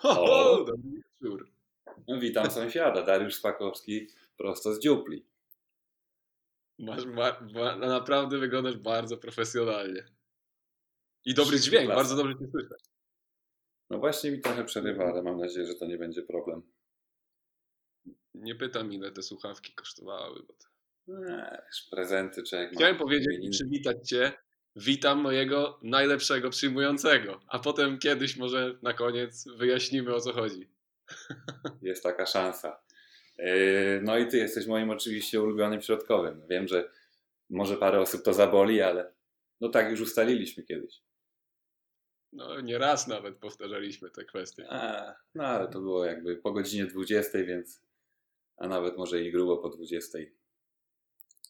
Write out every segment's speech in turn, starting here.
Ho, ho, dobry wieczór. No, witam sąsiada, Dariusz Spakowski, prosto z dziupli. Masz, ma, ma, naprawdę wyglądasz bardzo profesjonalnie. I dobry dźwięk, Klasa. bardzo dobrze cię słyszę. No właśnie mi trochę przerywa, ale mam nadzieję, że to nie będzie problem. Nie pytam, ile te słuchawki kosztowały. Bo to... Eee, prezenty czy jak Chciałem powiedzieć przywitać cię. Witam mojego najlepszego przyjmującego. A potem kiedyś może na koniec wyjaśnimy o co chodzi. Jest taka szansa. Eee, No i ty jesteś moim oczywiście ulubionym środkowym. Wiem, że może parę osób to zaboli, ale no tak już ustaliliśmy kiedyś. No nie raz nawet powtarzaliśmy te kwestie. A, no ale to było jakby po godzinie 20, więc a nawet może i grubo po 20.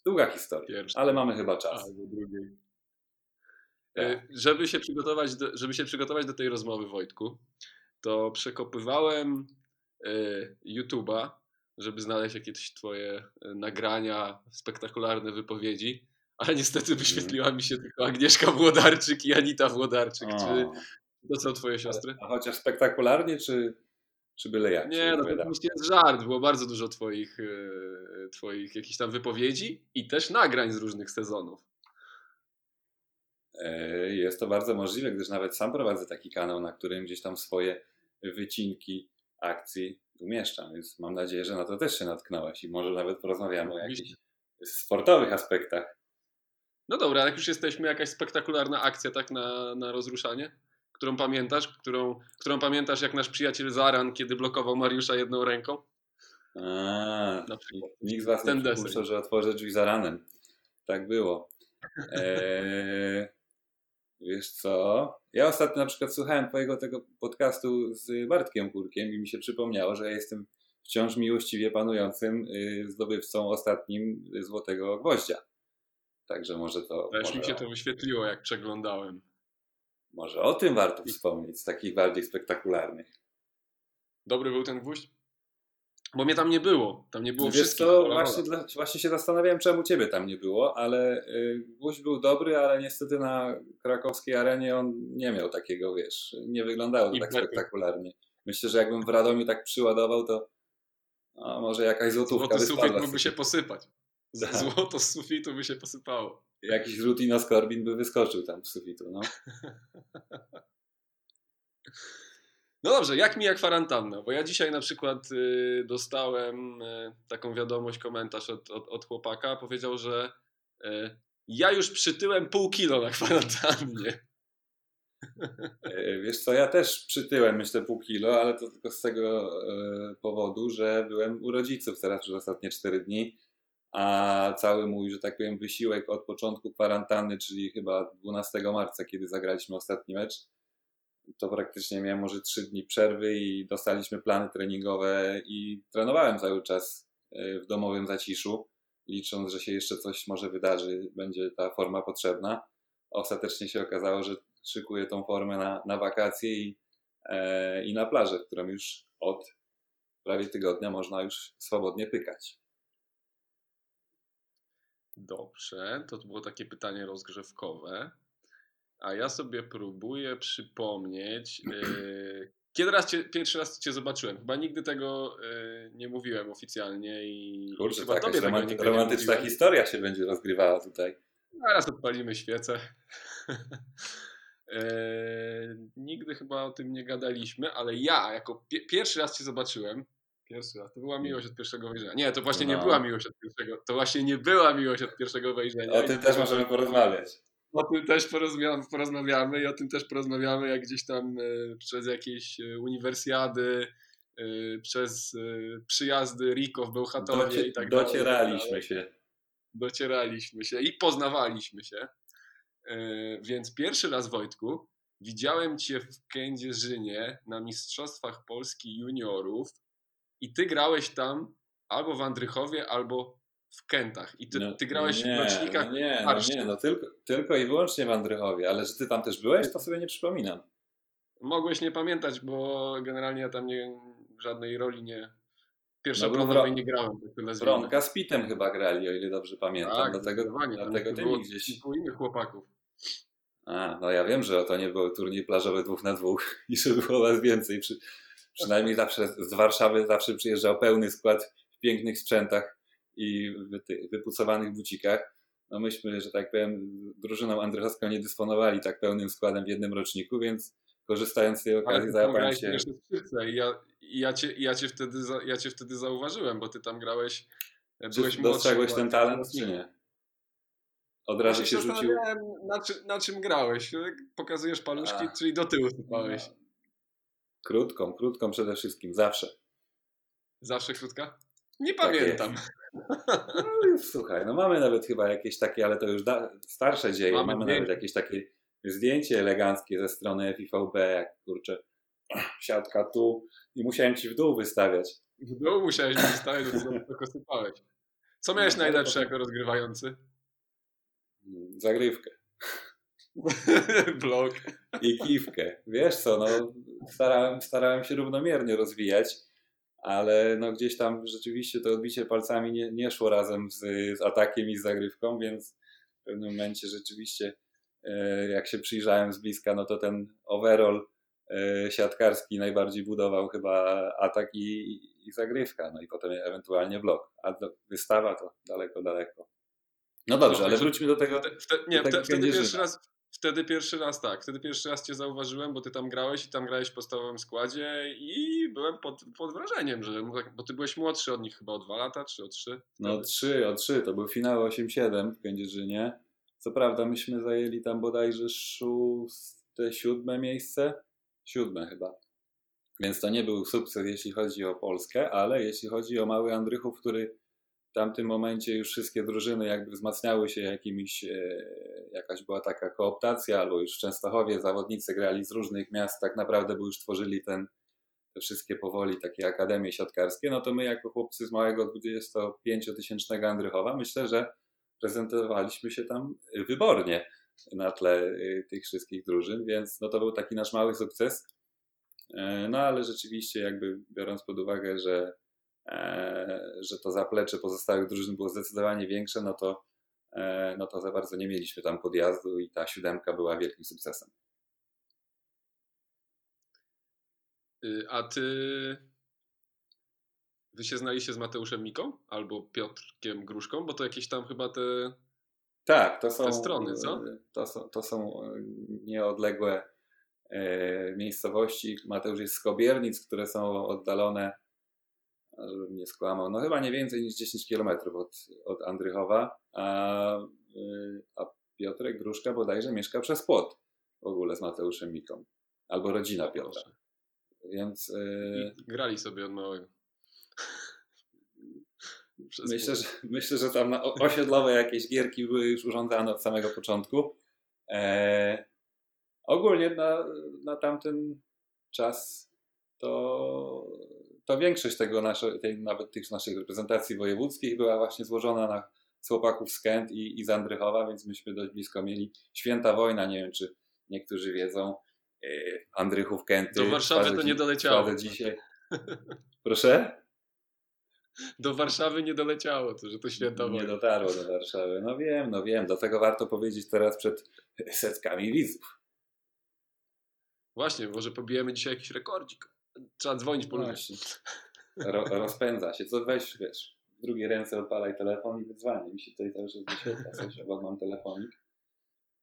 Długa historia, Pierwszy. ale mamy chyba czas. Albo drugiej. Tak. E, Żeby się, przygotować do, żeby się przygotować do tej rozmowy, Wojtku, to przekopywałem e, YouTube'a, żeby znaleźć jakieś twoje e, nagrania, spektakularne wypowiedzi, ale niestety wyświetliła mi się tylko Agnieszka Włodarczyk i Anita Włodarczyk. Czy O, to są twoje siostry? a chociaż spektakularnie, czy, czy byle jak? Nie, no to oczywiście jest żart. Było bardzo dużo twoich, twoich jakichś tam wypowiedzi i też nagrań z różnych sezonów. E, Jest to bardzo możliwe, gdyż nawet sam prowadzę taki kanał, na którym gdzieś tam swoje wycinki akcji umieszczam, więc mam nadzieję, że na to też się natknąłeś i może nawet porozmawiamy o jakichś sportowych aspektach. No dobra, jak już jesteśmy, jakaś spektakularna akcja tak na, na rozruszanie? Którą pamiętasz? Którą, którą pamiętasz jak nasz przyjaciel Zaran, kiedy blokował Mariusza jedną ręką? A, nikt z Was nie przypuszczał, że otworzę drzwi za ranem. Tak było. Eee, wiesz co? Ja ostatnio na przykład słuchałem Twojego tego podcastu z Bartkiem Kurkiem i mi się przypomniało, że ja jestem wciąż miłościwie panującym y, zdobywcą ostatnim Złotego Gwoździa. Także może to... Też mi się to wyświetliło, jak przeglądałem. może o tym warto wspomnieć, z takich bardziej spektakularnych. Dobry był ten gwóźdź? Bo mnie tam nie było. Tam nie było Wiesz wszystkich. co, Hola, właśnie, dla, właśnie się zastanawiałem, czemu ciebie tam nie było, ale y, był dobry, ale niestety na krakowskiej arenie on nie miał takiego, wiesz, nie wyglądało to tak spektakularnie. Myślę, że jakbym w Radomiu tak przyładował, to a może jakaś złotówka Złoty sufit mógłby się posypać. Tak. Złoto z sufitu by się posypało. Jakiś Rutino Skorbin by wyskoczył tam z sufitu, no. No dobrze, jak mi jak kwarantanna? Bo ja dzisiaj na przykład y, dostałem y, taką wiadomość, komentarz od, od, od chłopaka. Powiedział, że y, ja już przytyłem pół kilo na kwarantannie. E, Wiesz co, ja też przytyłem myślę pół kilo, ale to tylko z tego e, powodu, że byłem u rodziców teraz przez ostatnie 4 dni, a cały mój, że tak powiem, wysiłek od początku kwarantanny, czyli chyba 12 marca, kiedy zagraliśmy ostatni mecz, to praktycznie miałem może 3 dni przerwy i dostaliśmy plany treningowe i trenowałem cały czas e, w domowym zaciszu, licząc, że się jeszcze coś może wydarzy, będzie ta forma potrzebna. Ostatecznie się okazało, że szykuję tą formę na, na wakacje i, e, i na plażę, którą już od prawie tygodnia można już swobodnie pykać. Dobrze, to było takie pytanie rozgrzewkowe. A ja sobie próbuję przypomnieć, y, kiedy raz cię, pierwszy raz cię zobaczyłem. Chyba nigdy tego y, nie mówiłem oficjalnie i Kurczę, chyba tobie romanty- nie romantyczna historia się będzie rozgrywała tutaj. Zaraz odpalimy świecę. Eee, nigdy chyba o tym nie gadaliśmy, ale ja jako pie- pierwszy raz cię zobaczyłem. Pierwszy raz. To była miłość od pierwszego wejrzenia. Nie, to właśnie nie No. była miłość od pierwszego. To właśnie nie była miłość od pierwszego wejrzenia. O tym też możemy porozmawiać. O tym też porozmia- porozmawiamy i o tym też porozmawiamy, jak gdzieś tam e, przez jakieś e, uniwersjady, e, przez przyjazdy Riko w Bełchatowie Docie, i tak dalej. docieraliśmy się. docieraliśmy się i poznawaliśmy się. Więc pierwszy raz, Wojtku, widziałem Cię w Kędzierzynie na Mistrzostwach Polski Juniorów i Ty grałeś tam albo w Andrychowie, albo w Kętach. I Ty, No, ty grałeś nie, w rocznikach No nie, no nie, no tylko, tylko i wyłącznie w Andrychowie, ale że ty tam też byłeś, to sobie nie przypominam. Mogłeś nie pamiętać, bo generalnie ja tam nie, żadnej roli nie... No, Pierwszoplanowej Wron- nie grałem. Bronka z Pitem chyba grali, o ile dobrze pamiętam. Tak, dlatego dlatego ty mi gdzieś... kilku innych chłopaków. A, no ja wiem, że to nie był turniej plażowy dwóch na dwóch i że było was więcej przy, przynajmniej zawsze z Warszawy zawsze przyjeżdżał pełny skład w pięknych sprzętach i w tych wypucowanych bucikach. No myśmy, że tak powiem, drużyną andrychowską nie dysponowali tak pełnym składem w jednym roczniku, więc korzystając z tej okazji załapałem się... I ja, ja, cię, ja, cię wtedy, ja cię wtedy zauważyłem, bo ty tam grałeś... Czy dostrzegłeś ten talent, czy nie? Od razu się rzucił. Na, czy, na czym grałeś? Pokazujesz paluszki, A. czyli do tyłu sypałeś. No. Krótką, krótką przede wszystkim, zawsze. Zawsze krótka? Nie tak pamiętam. No, słuchaj, no mamy nawet chyba jakieś takie, ale to już da, starsze dzieje. Mamy, mamy nawet jakieś takie zdjęcie eleganckie ze strony FIVB, jak kurczę, siatka tu i musiałem ci w dół wystawiać. W dół musiałeś wystawiać, bo tylko sypałeś. Co miałeś no, najlepsze jako rozgrywający? Zagrywkę. Blok. I kiwkę. Wiesz co, no starałem, starałem się równomiernie rozwijać, ale no gdzieś tam rzeczywiście to odbicie palcami nie, nie szło razem z, z atakiem i z zagrywką, więc w pewnym momencie rzeczywiście e, jak się przyjrzałem z bliska, no to ten overall e, siatkarski najbardziej budował chyba atak i, i zagrywka, no i potem ewentualnie blok, a wystawa to daleko, daleko. No dobrze, no, ale wróćmy do tego. Wte, nie, do tego wtedy pierwszy raz, Wtedy pierwszy raz tak, wtedy pierwszy raz cię zauważyłem, bo ty tam grałeś i tam grałeś w podstawowym składzie i byłem pod, pod wrażeniem, że bo ty byłeś młodszy od nich chyba o dwa lata, czy o trzy? No trzy, o trzy, to był finał 8-7 w Kędzierzynie. Co prawda myśmy zajęli tam bodajże szóste, siódme miejsce, siódme chyba. Więc to nie był sukces, jeśli chodzi o Polskę, ale jeśli chodzi o mały Andrychów, który w tamtym momencie już wszystkie drużyny jakby wzmacniały się jakimiś, e, jakaś była taka kooptacja, albo już w Częstochowie zawodnicy grali z różnych miast, tak naprawdę, bo już tworzyli ten, te wszystkie powoli takie akademie siatkarskie, no to my jako chłopcy z małego 25-tysięcznego Andrychowa myślę, że prezentowaliśmy się tam wybornie na tle e, tych wszystkich drużyn, więc no to był taki nasz mały sukces. E, no ale rzeczywiście jakby biorąc pod uwagę, że E, że to zaplecze pozostałych drużyn było zdecydowanie większe, no to, e, no to za bardzo nie mieliśmy tam podjazdu i ta siódemka była wielkim sukcesem. Y, a ty. Wy się znaliście z Mateuszem Miką albo Piotrkiem Gruszką, bo to jakieś tam chyba te. Tak, to są. Te strony, co? To są, to są nieodległe e, miejscowości. Mateusz jest z Kobiernic, które są oddalone żebym nie skłamał, no chyba nie więcej niż 10 km od, od Andrychowa, a, y, a Piotrek Gruszka bodajże mieszka przez płot w ogóle z Mateuszem Miką. Albo rodzina Piotra. Więc... Yy... Grali sobie od małego. myślę, że, myślę, że tam osiedlowe jakieś gierki były już urządzane od samego początku. E, ogólnie na, na tamten czas to to większość tego nasze, tej, nawet tych naszych reprezentacji wojewódzkich była właśnie złożona na z chłopaków z Kent i, i z Andrychowa, więc myśmy dość blisko mieli. Święta wojna, nie wiem czy niektórzy wiedzą, Andrychów, Kenty. Do Warszawy to nie doleciało. dzisiaj. Proszę? Do Warszawy nie doleciało, to, że to święta wojna. Nie dotarło do Warszawy. No wiem, no wiem. Dlatego warto powiedzieć teraz przed setkami widzów. Właśnie, może pobijemy dzisiaj jakiś rekordzik. Trzeba dzwonić po ludzi. Ro, rozpędza się. Co weź, wiesz, w drugiej ręce odpalaj telefon i wydzwanie. Mi się tutaj cały czas wyświetla coś, obok mam telefonik.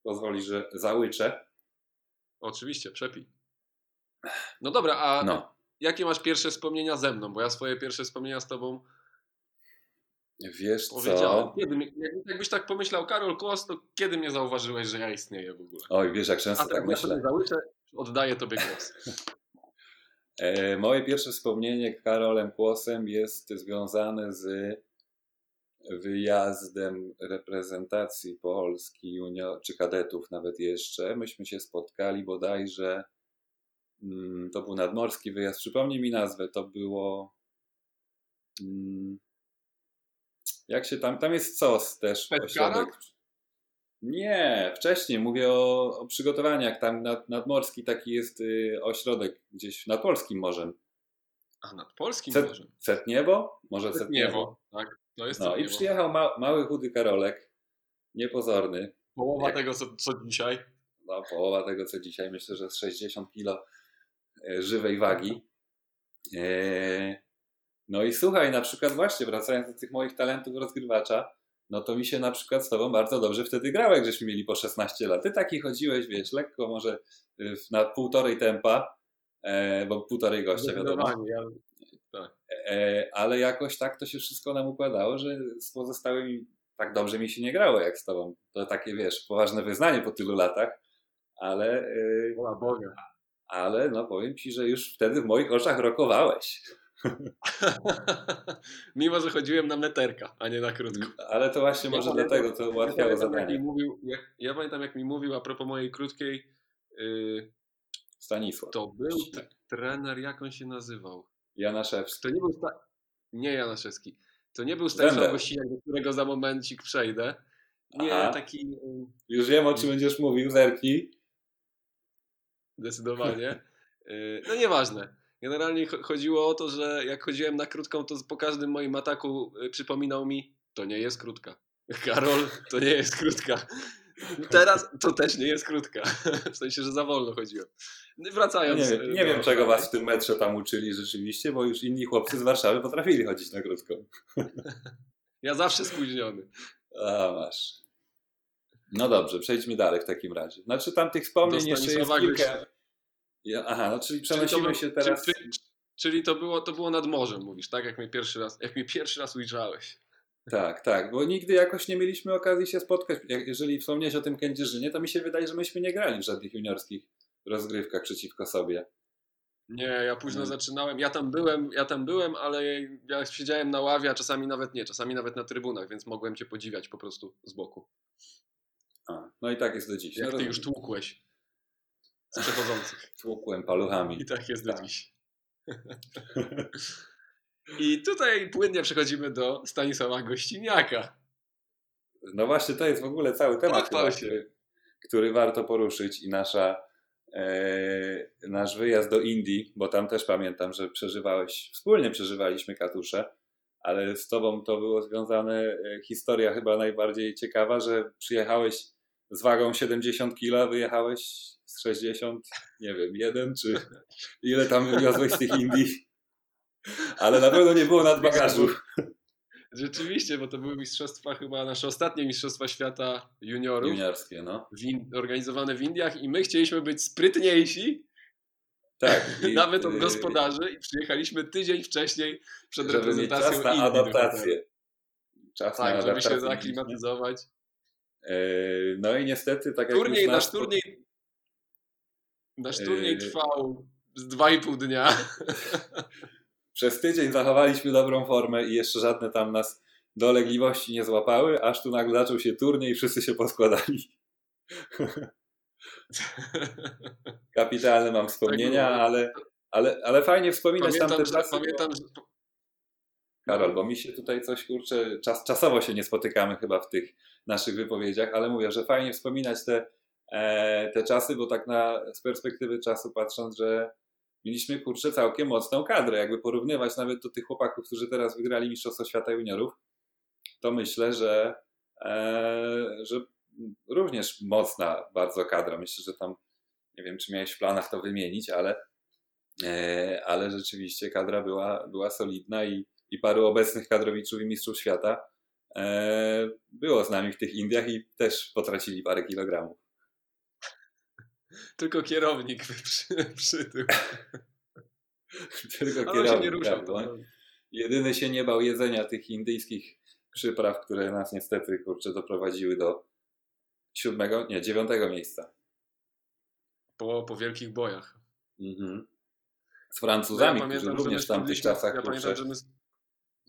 Pozwoli, że załyczę. Oczywiście, przepij. No dobra, a no. jakie masz pierwsze wspomnienia ze mną? Bo ja swoje pierwsze wspomnienia z tobą Wiesz co? Kiedy, jakbyś tak pomyślał, Karol Kłos, to kiedy mnie zauważyłeś, że ja istnieję w ogóle? Oj, wiesz, jak często tak myślę. Załyczę, oddaję tobie głos. E, moje pierwsze wspomnienie Karolem Kłosem jest związane z wyjazdem reprezentacji Polski, junior, czy kadetów nawet jeszcze. Myśmy się spotkali bodajże, mm, to był nadmorski wyjazd, przypomnij mi nazwę, to było... Mm, jak się tam, tam jest COS też, ośrodek. Nie, wcześniej mówię o, o przygotowaniach. Tam nad, nadmorski taki jest y, ośrodek gdzieś nad polskim morzem. A nad polskim Cet, morzem? Cetniewo? Może Cetniewo, tak. To jest no i przyjechał ma, mały, chudy Karolek, niepozorny. Połowa Jak, tego, co, co dzisiaj? No, połowa tego, co dzisiaj. Myślę, że z 60 kilo y, żywej wagi. Eee, no i słuchaj, na przykład właśnie wracając do tych moich talentów rozgrywacza, no to mi się na przykład z tobą bardzo dobrze wtedy grało, jak żeśmy mieli po 16 lat. Ty taki chodziłeś, wiesz, lekko może w- na półtorej tempa, e, bo półtorej gościa wiadomo. Ja, E, ale jakoś tak to się wszystko nam układało, że z pozostałymi tak dobrze mi się nie grało jak z tobą. To takie, wiesz, poważne wyznanie po tylu latach, ale, e, wola Boga. ale no powiem ci, że już wtedy w moich oczach rokowałeś. Mimo, że chodziłem na meterka, a nie na krótko. Ale to właśnie Ja może pamiętam- dlatego to Ja ułatwiało jak mi zadanie. mówił, jak, ja pamiętam, jak mi mówił a propos mojej krótkiej, yy, Stanisław. to był trener, jak on się nazywał? Janaszewski. To nie był sta- nie Janaszewski. To nie był Stanisław. Gościniak, do którego za momencik przejdę. Nie, Aha. taki yy, Już wiem, o czym będziesz mówił, zerknij. zdecydowanie. Yy, no nieważne. Generalnie cho- chodziło o to, że jak chodziłem na krótką, to po każdym moim ataku yy, przypominał mi, to nie jest krótka. Karol, to nie jest krótka. Teraz to też nie jest krótka. W sensie, że za wolno chodziłem. No Wracając. Nie, wiem- yy, nie do- wiem, czego was w tym metrze tam uczyli rzeczywiście, bo już inni chłopcy z Warszawy potrafili chodzić na krótką. Ja zawsze spóźniony. A, masz. No dobrze, przejdźmy dalej w takim razie. Znaczy tam tych wspomnień jeszcze jest kilka. Ja, aha, no czyli Czyli przenosimy był- się teraz... Czyli, czyli to, było, to było nad morzem, mówisz, tak? Jak mnie pierwszy raz, jak mnie pierwszy raz ujrzałeś. Tak, tak, bo nigdy jakoś nie mieliśmy okazji się spotkać. Jeżeli wspomniałeś o tym Kędzierzynie, to mi się wydaje, że myśmy nie grali w żadnych juniorskich rozgrywkach przeciwko sobie. Nie, ja późno Mhm. zaczynałem. Ja tam byłem, ja tam byłem, ale ja siedziałem na ławie, a czasami nawet nie, czasami nawet na trybunach, więc mogłem cię podziwiać po prostu z boku. A, no i tak jest do dziś. Jak no, ty już tłukłeś z przechodzących. tłukłem paluchami. I tak jest do Tak. dziś. I tutaj płynnie przechodzimy do Stanisława Gościniaka. No właśnie, to jest w ogóle cały temat, chyba, który, który warto poruszyć i nasza, e, nasz wyjazd do Indii, bo tam też pamiętam, że przeżywałeś, wspólnie przeżywaliśmy katusze, ale z tobą to było związane, e, historia chyba najbardziej ciekawa, że przyjechałeś z wagą 70 kg, wyjechałeś z 60, nie wiem, jeden czy ile tam wywiozłeś z tych Indii, ale na pewno nie było nadbagażu. Rzeczywiście, bo to były mistrzostwa chyba nasze ostatnie mistrzostwa świata juniorów. Juniorskie, no. w organizowane w Indiach i my chcieliśmy być sprytniejsi, Tak. i, nawet od gospodarzy i przyjechaliśmy tydzień wcześniej przed żeby reprezentacją czas na Indii. do adaptację. Czas na Tak, żeby się adaptację. zaaklimatyzować. Yy, No i niestety, tak jak Turniej, nasz nas- turniej, nasz turniej Yy. trwał z 2,5 dnia. Przez tydzień zachowaliśmy dobrą formę i jeszcze żadne tam nas dolegliwości nie złapały, aż tu nagle zaczął się turniej i wszyscy się poskładali. Kapitalne mam wspomnienia, było. ale, ale, ale fajnie wspominać Pamiętam, tamte czasy. pamiętam, że Karol, bo mi się tutaj coś kurczę, czas, czasowo się nie spotykamy chyba w tych naszych wypowiedziach, ale mówię, że fajnie wspominać te, e, te czasy, bo tak na, z perspektywy czasu patrząc, że mieliśmy kurczę całkiem mocną kadrę, jakby porównywać nawet do tych chłopaków, którzy teraz wygrali Mistrzostwo Świata Juniorów, to myślę, że, e, że również mocna bardzo kadra. Myślę, że tam, nie wiem, czy miałeś w planach to wymienić, ale, e, ale rzeczywiście kadra była, była solidna i, i paru obecnych kadrowiczów i mistrzów świata e, było z nami w tych Indiach i też potracili parę kilogramów. Tylko kierownik przy, przy tym. Tylko on się kierownik, nie ruszał. tak, on Jedyny się nie bał jedzenia tych indyjskich przypraw, które nas niestety kurczę doprowadziły do siódmego, nie, dziewiątego miejsca. po, po wielkich bojach. Mhm. Z Francuzami, którzy że również my w tamtych czasach Ja kurczę, pamiętam, że my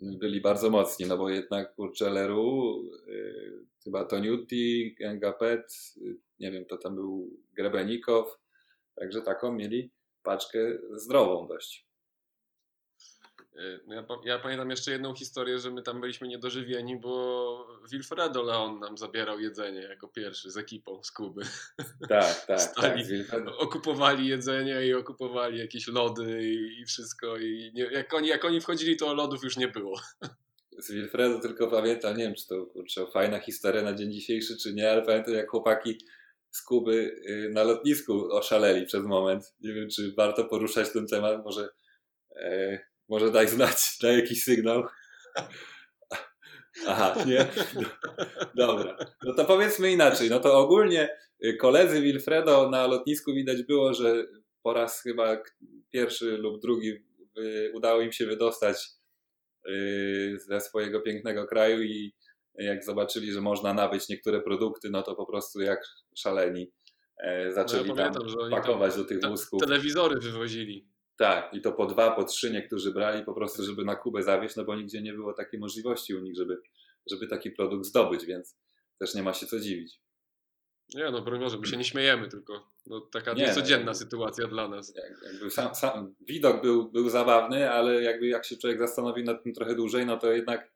byli bardzo mocni, no bo jednak kurczę Leru, y, chyba Toniutti, Gengapet, y, nie wiem, to tam był Grebenikow, także taką mieli paczkę zdrową dość. No Ja, ja pamiętam jeszcze jedną historię, że my tam byliśmy niedożywieni, bo Wilfredo Leon nam zabierał jedzenie jako pierwszy z ekipą z Kuby. Tak, tak, tak. Stali. Wilfredem. Okupowali jedzenie i okupowali jakieś lody i, i wszystko. I nie, jak, oni, jak oni wchodzili, to lodów już nie było. z Wilfredo tylko pamiętam, nie wiem czy to kurczę, fajna historia na dzień dzisiejszy czy nie, ale pamiętam jak chłopaki z Kuby y, na lotnisku oszaleli przez moment. Nie wiem czy warto poruszać ten temat, może E, może daj znać, daj jakiś sygnał. Aha, nie? Dobra. No to powiedzmy inaczej. No to ogólnie y, koledzy Wilfredo na lotnisku widać było, że po raz chyba pierwszy lub drugi udało im się wydostać y, ze swojego pięknego kraju i jak zobaczyli, że można nabyć niektóre produkty, no to po prostu jak szaleni e, zaczęli no ja pamiętam, tam pakować do tych wózków. Telewizory wywozili. Tak, i to po dwa, po trzy niektórzy brali po prostu, żeby na Kubę zawieźć, no bo nigdzie nie było takiej możliwości u nich, żeby, żeby taki produkt zdobyć, więc też nie ma się co dziwić. Nie, no broń Boże, my się nie śmiejemy, tylko no, taka nie, codzienna sytuacja dla nas. Jakby sam, sam, widok był, był zabawny, ale jakby jak się człowiek zastanowi nad tym trochę dłużej, no to jednak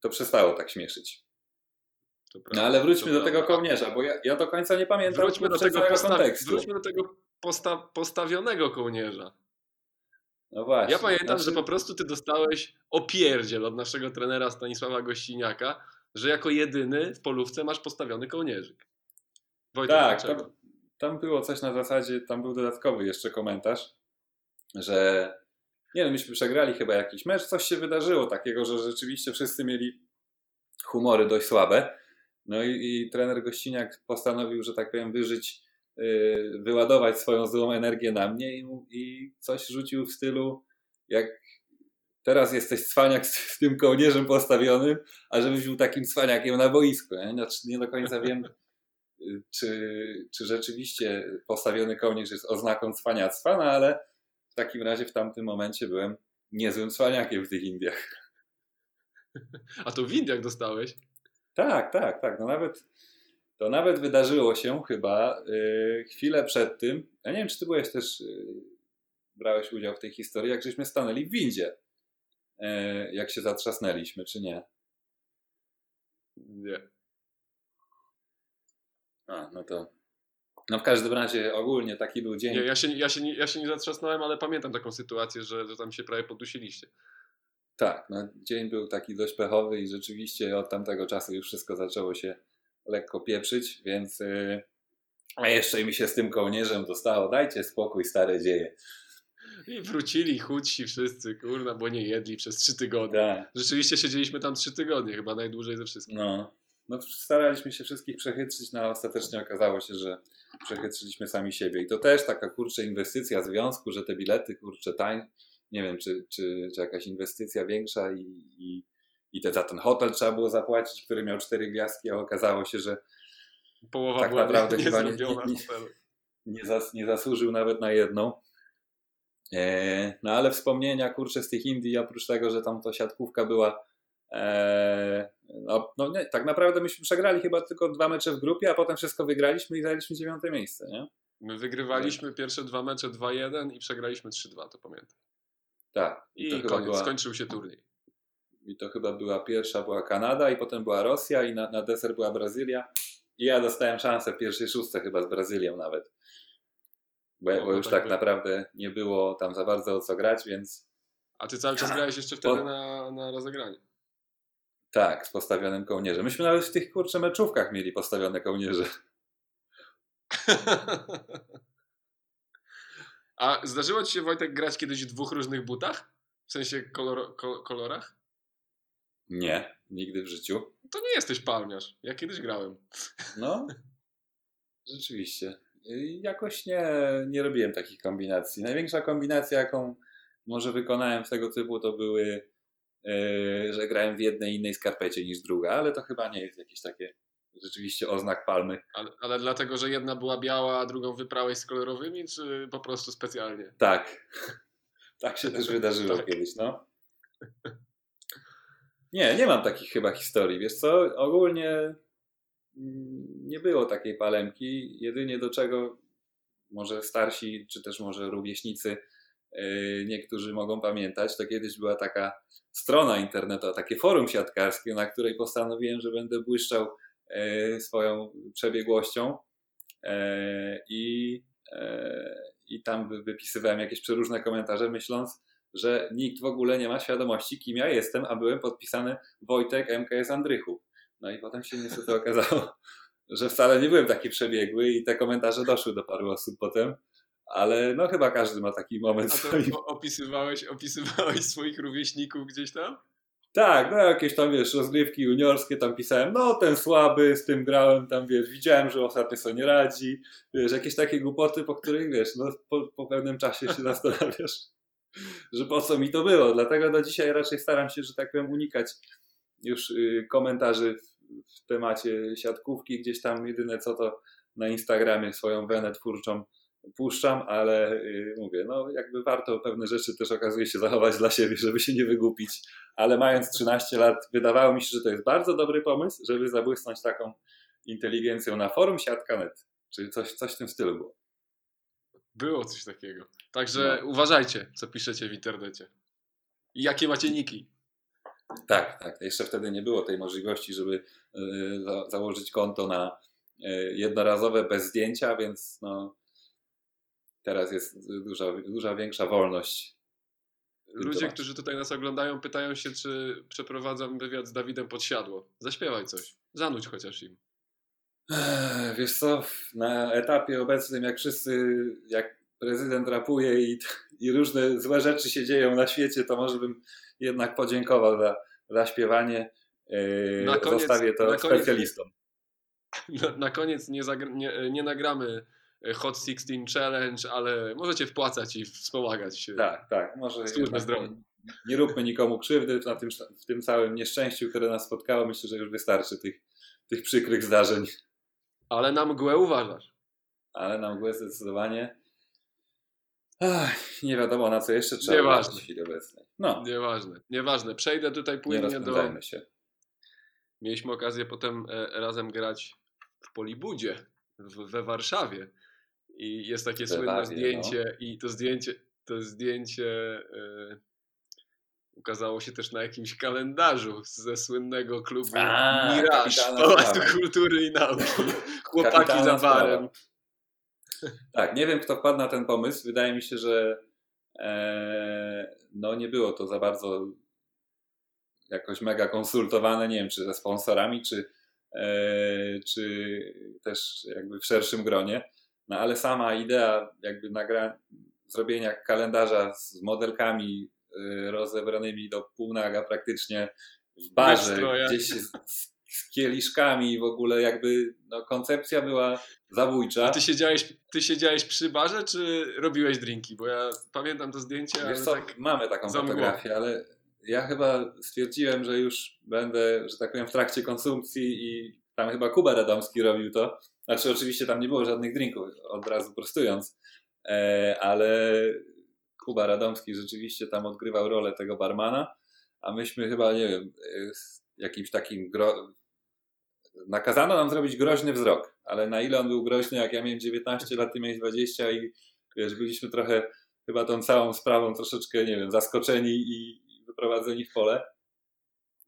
to przestało tak śmieszyć. Prawda, no ale wróćmy do tego kołnierza, bo ja, ja do końca nie pamiętam wróćmy do tego kontekstu. Wróćmy do tego posta postawionego kołnierza. No właśnie. Ja pamiętam, znaczy... że po prostu ty dostałeś opierdziel od naszego trenera Stanisława Gościniaka, że jako jedyny w polówce masz postawiony kołnierzyk. Wojtek, tak, tam, tam, było coś na zasadzie, tam był dodatkowy jeszcze komentarz, że nie wiem, myśmy przegrali chyba jakiś mecz, coś się wydarzyło takiego, że rzeczywiście wszyscy mieli humory dość słabe. No i, i trener Gościniak postanowił, że tak powiem, wyżyć wyładować swoją złą energię na mnie i, i coś rzucił w stylu jak teraz jesteś cwaniak z, tym kołnierzem postawionym, a żebyś był takim cwaniakiem na boisku. Nie, znaczy, nie do końca wiem, y, czy, czy rzeczywiście postawiony kołnierz jest oznaką cwaniactwa, no ale w takim razie w tamtym momencie byłem niezłym cwaniakiem w tych Indiach. A to w Indiach dostałeś? Tak, tak, tak. No nawet to nawet wydarzyło się chyba yy, chwilę przed tym. Ja nie wiem, czy ty byłeś też, yy, brałeś udział w tej historii, jak żeśmy stanęli w windzie. Yy, jak się zatrzasnęliśmy, czy nie? Nie. A, no to. No w każdym razie ogólnie taki był dzień. Nie, ja się, ja się, nie, ja się nie zatrzasnąłem, ale pamiętam taką sytuację, że, że tam się prawie podusiliście. Tak, no, dzień był taki dość pechowy i rzeczywiście od tamtego czasu już wszystko zaczęło się lekko pieprzyć, więc yy, a jeszcze mi się z tym kołnierzem dostało. Dajcie spokój, stare dzieje. I wrócili chudsi wszyscy, kurna, bo nie jedli przez trzy tygodnie. Tak. Rzeczywiście siedzieliśmy tam trzy tygodnie, chyba najdłużej ze wszystkich. No. no, staraliśmy się wszystkich przechytrzyć, no a ostatecznie okazało się, że przechytrzyliśmy sami siebie. I to też taka, kurczę, inwestycja związku, że te bilety, kurczę, tań, nie wiem, czy, czy, czy jakaś inwestycja większa i, i i te, za ten hotel trzeba było zapłacić, który miał cztery gwiazdki, a okazało się, że Połowa tak naprawdę nie, chyba nie, nie, nie, zas, nie, zasłużył nawet na jedną. E, no ale wspomnienia kurczę z tych Indii, oprócz tego, że tam to siatkówka była e, no, no nie, tak naprawdę myśmy przegrali chyba tylko dwa mecze w grupie, a potem wszystko wygraliśmy i zajęliśmy dziewiąte miejsce, nie? My wygrywaliśmy pierwsze dwa mecze 2-1 i przegraliśmy 3-2, to pamiętam. Tak. I, I koniec, była... skończył się turniej i to chyba była pierwsza była Kanada i potem była Rosja i na, na deser była Brazylia i ja dostałem szansę w pierwszej szóstce chyba z Brazylią nawet. Bo, no, bo już tak, tak naprawdę nie było tam za bardzo o co grać, więc... A ty cały czas grałeś jeszcze wtedy po... na, na rozegranie? Tak, z postawionym kołnierzem. Myśmy nawet w tych kurczę meczówkach mieli postawione kołnierze. A zdarzyło ci się Wojtek grać kiedyś w dwóch różnych butach? W sensie kolor, kolorach? Nie, nigdy w życiu. To nie jesteś palmiarz. Ja kiedyś grałem. No, rzeczywiście. Jakoś nie, nie robiłem takich kombinacji. Największa kombinacja, jaką może wykonałem w tego typu, to były, yy, że grałem w jednej innej skarpecie niż druga, ale to chyba nie jest jakieś takie rzeczywiście oznak palmy. Ale, ale dlatego, że jedna była biała, a drugą wyprałeś z kolorowymi, czy po prostu specjalnie? Tak. tak się też wydarzyło tak. kiedyś, no. Nie, nie mam takich chyba historii. Wiesz co, ogólnie nie było takiej palemki. Jedynie do czego może starsi, czy też może rówieśnicy yy, niektórzy mogą pamiętać, to kiedyś była taka strona internetowa, takie forum siatkarskie, na której postanowiłem, że będę błyszczał yy, swoją przebiegłością yy, i, i tam wypisywałem jakieś przeróżne komentarze, myśląc, że nikt w ogóle nie ma świadomości, kim ja jestem, a byłem podpisany Wojtek MKS Andrychu. No i potem się niestety okazało, że wcale nie byłem taki przebiegły i te komentarze doszły do paru osób potem, ale no chyba każdy ma taki moment A to opisywałeś, opisywałeś swoich rówieśników gdzieś tam? Tak, no jakieś tam, wiesz, rozgrywki juniorskie tam pisałem, no ten słaby, z tym grałem, tam, wiesz, widziałem, że ostatnio sobie nie radzi, wiesz, jakieś takie głupoty, po których, wiesz, no po, po pewnym czasie się zastanawiasz, że po co mi to było, dlatego do dzisiaj raczej staram się, że tak powiem, unikać już y, komentarzy w, temacie siatkówki, gdzieś tam jedyne co to na Instagramie swoją wenę twórczą puszczam, ale y, mówię, no jakby warto pewne rzeczy też okazuje się zachować dla siebie, żeby się nie wygłupić, ale mając 13 lat wydawało mi się, że to jest bardzo dobry pomysł, żeby zabłysnąć taką inteligencją na forum siatka.net, czyli coś, coś w tym stylu było. Było coś takiego. Także no. uważajcie, co piszecie w internecie. I jakie macie niki. Tak, tak. Jeszcze wtedy nie było tej możliwości, żeby y, za, założyć konto na y, jednorazowe bez zdjęcia, więc no, teraz jest duża, duża większa wolność. Ludzie, którzy tutaj nas oglądają, pytają się, czy przeprowadzam wywiad z Dawidem Podsiadło. Zaśpiewaj coś. Zanudź chociaż im. Wiesz co, na etapie obecnym, jak wszyscy, jak prezydent rapuje i, i różne złe rzeczy się dzieją na świecie, to może bym jednak podziękował za, za śpiewanie. Na koniec, Zostawię to na koniec, specjalistom. Na, na koniec nie, nie, nie nagramy Hot 16 Challenge, ale możecie wpłacać i wspomagać. Tak, tak. Może nie, nie róbmy nikomu krzywdy na tym, w tym całym nieszczęściu, które nas spotkało. Myślę, że już wystarczy tych, tych przykrych zdarzeń. Ale na mgłę uważasz. Ale na mgłę zdecydowanie. Ach, nie wiadomo na co jeszcze trzeba Nieważne. w chwili obecnej. No. Nieważne, nieważne. Przejdę tutaj płynnie do... się. Mieliśmy okazję potem e, razem grać w Polibudzie w, we Warszawie. I jest takie słynne zdjęcie no. i to zdjęcie, to zdjęcie yy, ukazało się też na jakimś kalendarzu ze słynnego klubu A, Mirage Pałacu Kultury i Nauki. Chłopaki za barem. Tak, nie wiem kto wpadł na ten pomysł. Wydaje mi się, że e, no nie było to za bardzo jakoś mega konsultowane, nie wiem czy ze sponsorami, czy, e, czy też jakby w szerszym gronie. No ale sama idea jakby nagra zrobienia kalendarza z modelkami rozebranymi do półnaga praktycznie w barze, gdzieś z, z kieliszkami w ogóle jakby no, koncepcja była zabójcza. A ty siedziałeś, ty siedziałeś przy barze, czy robiłeś drinki? Bo ja pamiętam to zdjęcie, Wiesz ale co, tak mamy taką fotografię, ale ja chyba stwierdziłem, że już będę, że tak powiem, w trakcie konsumpcji i tam chyba Kuba Radomski robił to, znaczy, oczywiście tam nie było żadnych drinków, od razu prostując, e, ale Kuba Radomski rzeczywiście tam odgrywał rolę tego barmana, a myśmy chyba, nie wiem, e, jakimś takim. Gro... Nakazano nam zrobić groźny wzrok, ale na ile on był groźny, jak ja miałem 19 lat, ty miałeś 20 i wiesz, byliśmy trochę chyba tą całą sprawą troszeczkę, nie wiem, zaskoczeni i wyprowadzeni w pole.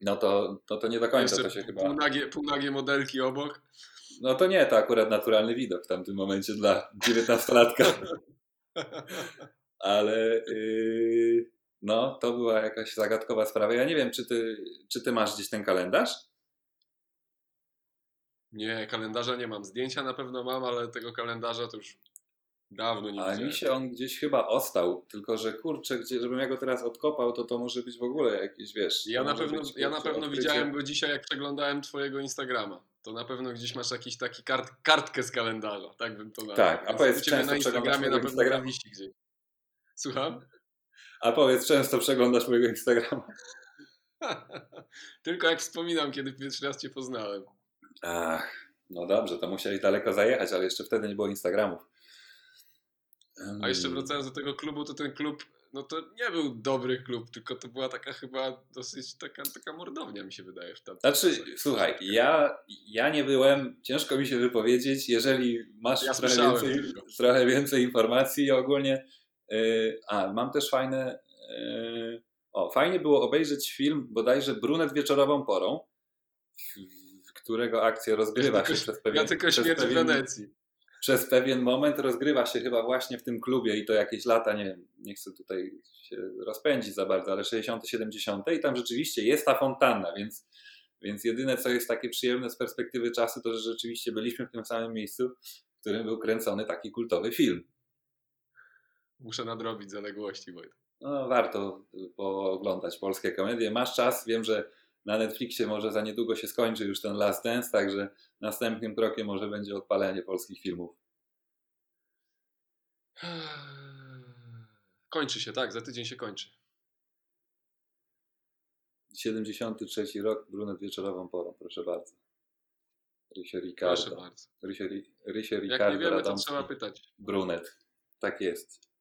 No to, to, to nie do końca Jeszcze to się chyba. Półnagie, półnagie modelki obok. No to nie, to akurat naturalny widok w tamtym momencie dla dziewiętnastolatka. Ale yy, no, to była jakaś zagadkowa sprawa. Ja nie wiem, czy ty, czy ty masz gdzieś ten kalendarz? Nie, kalendarza nie mam. Zdjęcia na pewno mam, ale tego kalendarza to już Dawno nie A mi się on gdzieś chyba ostał, tylko że kurczę, gdzie, żebym ja go teraz odkopał, to to może być w ogóle jakieś, wiesz... Ja na pewno, być, ja na pewno widziałem go dzisiaj, jak przeglądałem twojego Instagrama. To na pewno gdzieś masz jakiś taki kart, kartkę z kalendarza, tak bym to nazwał. Tak, a powiedz, często na Instagramie na pewno Instagram? wisi gdzieś. Słucham? A powiedz, często przeglądasz mojego Instagrama? Tylko jak wspominam, kiedy pierwszy raz cię poznałem. Ach, no dobrze, to musiałeś daleko zajechać, ale jeszcze wtedy nie było Instagramów. A jeszcze wracając do tego klubu, to ten klub, no to nie był dobry klub, tylko to była taka chyba dosyć taka, taka mordownia, mi się wydaje. W. Znaczy, słuchaj, ja, ja nie byłem, ciężko mi się wypowiedzieć, jeżeli masz ja trochę, więcej, trochę więcej informacji ogólnie. Yy, a, mam też fajne, yy, o, fajnie było obejrzeć film bodajże Brunet wieczorową porą, którego akcja rozgrywa ja się tylko, przez pewien... Ja tylko śmierć w Wenecji przez pewien moment rozgrywa się chyba właśnie w tym klubie i to jakieś lata, nie wiem, nie chcę tutaj się rozpędzić za bardzo, ale 60., 70. i tam rzeczywiście jest ta fontanna, więc, więc jedyne co jest takie przyjemne z perspektywy czasu, to że rzeczywiście byliśmy w tym samym miejscu, w którym był kręcony taki kultowy film. Muszę nadrobić zaległości, Wojtek. No, warto pooglądać polskie komedie. Masz czas, wiem, że na Netflixie może za niedługo się skończy już ten Last Dance, także następnym krokiem może będzie odpalenie polskich filmów. Kończy się, tak, za tydzień się kończy. 73 rok, brunet wieczorową porą, proszę bardzo. Proszę Ricardo. bardzo. Rysio, Ri- Rysio Jak Ricardo nie wiemy, to trzeba pytać. Brunet. Tak jest.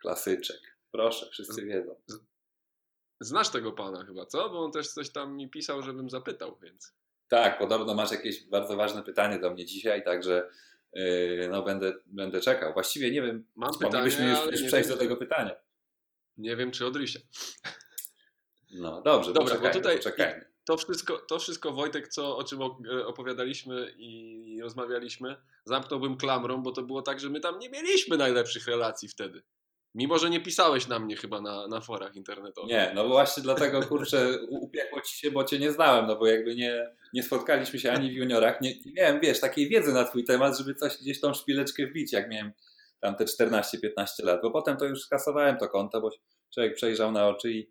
Klasyczek. Proszę, wszyscy wiedzą. Znasz tego pana chyba, co? Bo on też coś tam mi pisał, żebym zapytał, więc. Tak, podobno masz jakieś bardzo ważne pytanie do mnie dzisiaj, także yy, no będę, będę czekał. Właściwie nie wiem, Mam moglibyśmy pytanie, już, już przejść wiem, do tego pytania. Nie wiem, czy od Rysia. No dobrze, Dobra, bo poczekajmy, tutaj- poczekajmy. To wszystko, to wszystko Wojtek, co, o czym e, opowiadaliśmy i rozmawialiśmy, zamknąłbym klamrą, bo to było tak, że my tam nie mieliśmy najlepszych relacji wtedy. Mimo, że nie pisałeś na mnie chyba na, na forach internetowych. Nie, no właśnie dlatego kurczę upiekło ci się, bo cię nie znałem, no bo jakby nie, nie spotkaliśmy się ani w juniorach, nie, nie miałem, wiesz, takiej wiedzy na twój temat, żeby coś gdzieś tą szpileczkę wbić, jak miałem tam te 14-15 lat, bo potem to już skasowałem to konto, bo człowiek przejrzał na oczy i,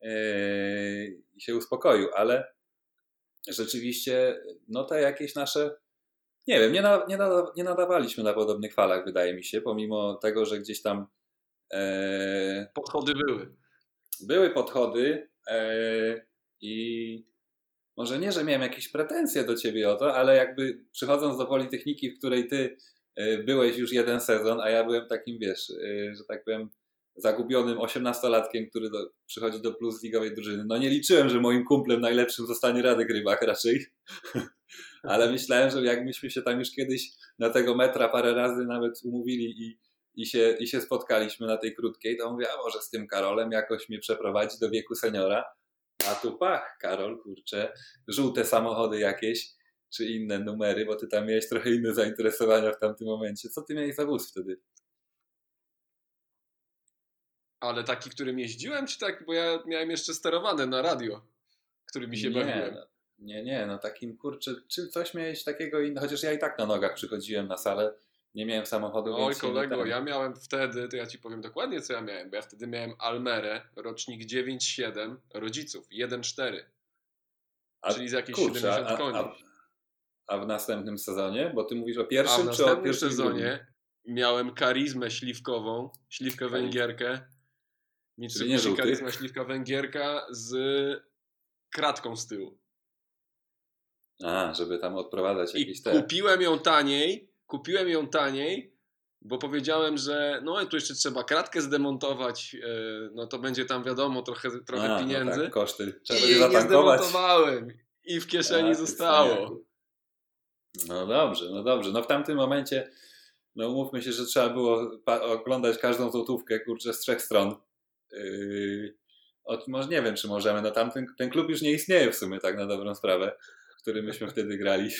yy, się uspokoił, ale rzeczywiście, no te jakieś nasze, nie wiem, nie, na, nie, nie nadawaliśmy na podobnych falach, wydaje mi się, pomimo tego, że gdzieś tam Podchody były. były podchody e, i może nie, że miałem jakieś pretensje do ciebie o to, ale jakby przychodząc do Politechniki, w której ty e, byłeś już jeden sezon, a ja byłem takim, wiesz, e, że tak powiem, zagubionym osiemnastolatkiem, który do, przychodzi do plus ligowej drużyny. No nie liczyłem, że moim kumplem najlepszym zostanie Radek Rybak raczej, ale myślałem, że jak myśmy się tam już kiedyś na tego metra parę razy nawet umówili i i się, i się spotkaliśmy na tej krótkiej, to mówię, a może z tym Karolem jakoś mnie przeprowadzi do wieku seniora. A tu pach, Karol, kurczę, żółte samochody jakieś, czy inne numery, bo ty tam miałeś trochę inne zainteresowania w tamtym momencie. Co ty miałeś za wóz wtedy? Ale taki, którym jeździłem, czy tak? Bo ja miałem jeszcze sterowane na radio, którymi się nie, bawiłem. no, nie, nie, no takim kurczę, czy coś miałeś takiego innego, chociaż ja i tak na nogach przychodziłem na salę, nie miałem samochodu, Oj, kolego, ja miałem wtedy, to ja ci powiem dokładnie, co ja miałem, bo ja wtedy miałem Almerę, rocznik 9,7, rodziców, 1,4, A, czyli z jakieś kurczę, 70 a, koni. a, a w następnym sezonie? Bo ty mówisz o A pierwszym, w czy o następnym pierwszym i drugim? sezonie miałem karizmę śliwkową, śliwkę węgierkę, nie Mitsubishi karizma śliwka węgierka z kratką z tyłu. A, żeby tam odprowadzać I jakieś te... kupiłem ją taniej, kupiłem ją taniej, bo powiedziałem, że no tu jeszcze trzeba kratkę zdemontować, e, no to będzie tam wiadomo trochę, trochę A, pieniędzy. No tak, koszty. Trzeba I nie zdemontowałem. I w kieszeni A, zostało. No dobrze, no dobrze. No w tamtym momencie, no umówmy się, że trzeba było oglądać każdą złotówkę, kurczę, z trzech stron. Yy, od, może nie wiem, czy możemy, no tamten ten klub już nie istnieje w sumie, tak na dobrą sprawę, w którym myśmy wtedy grali.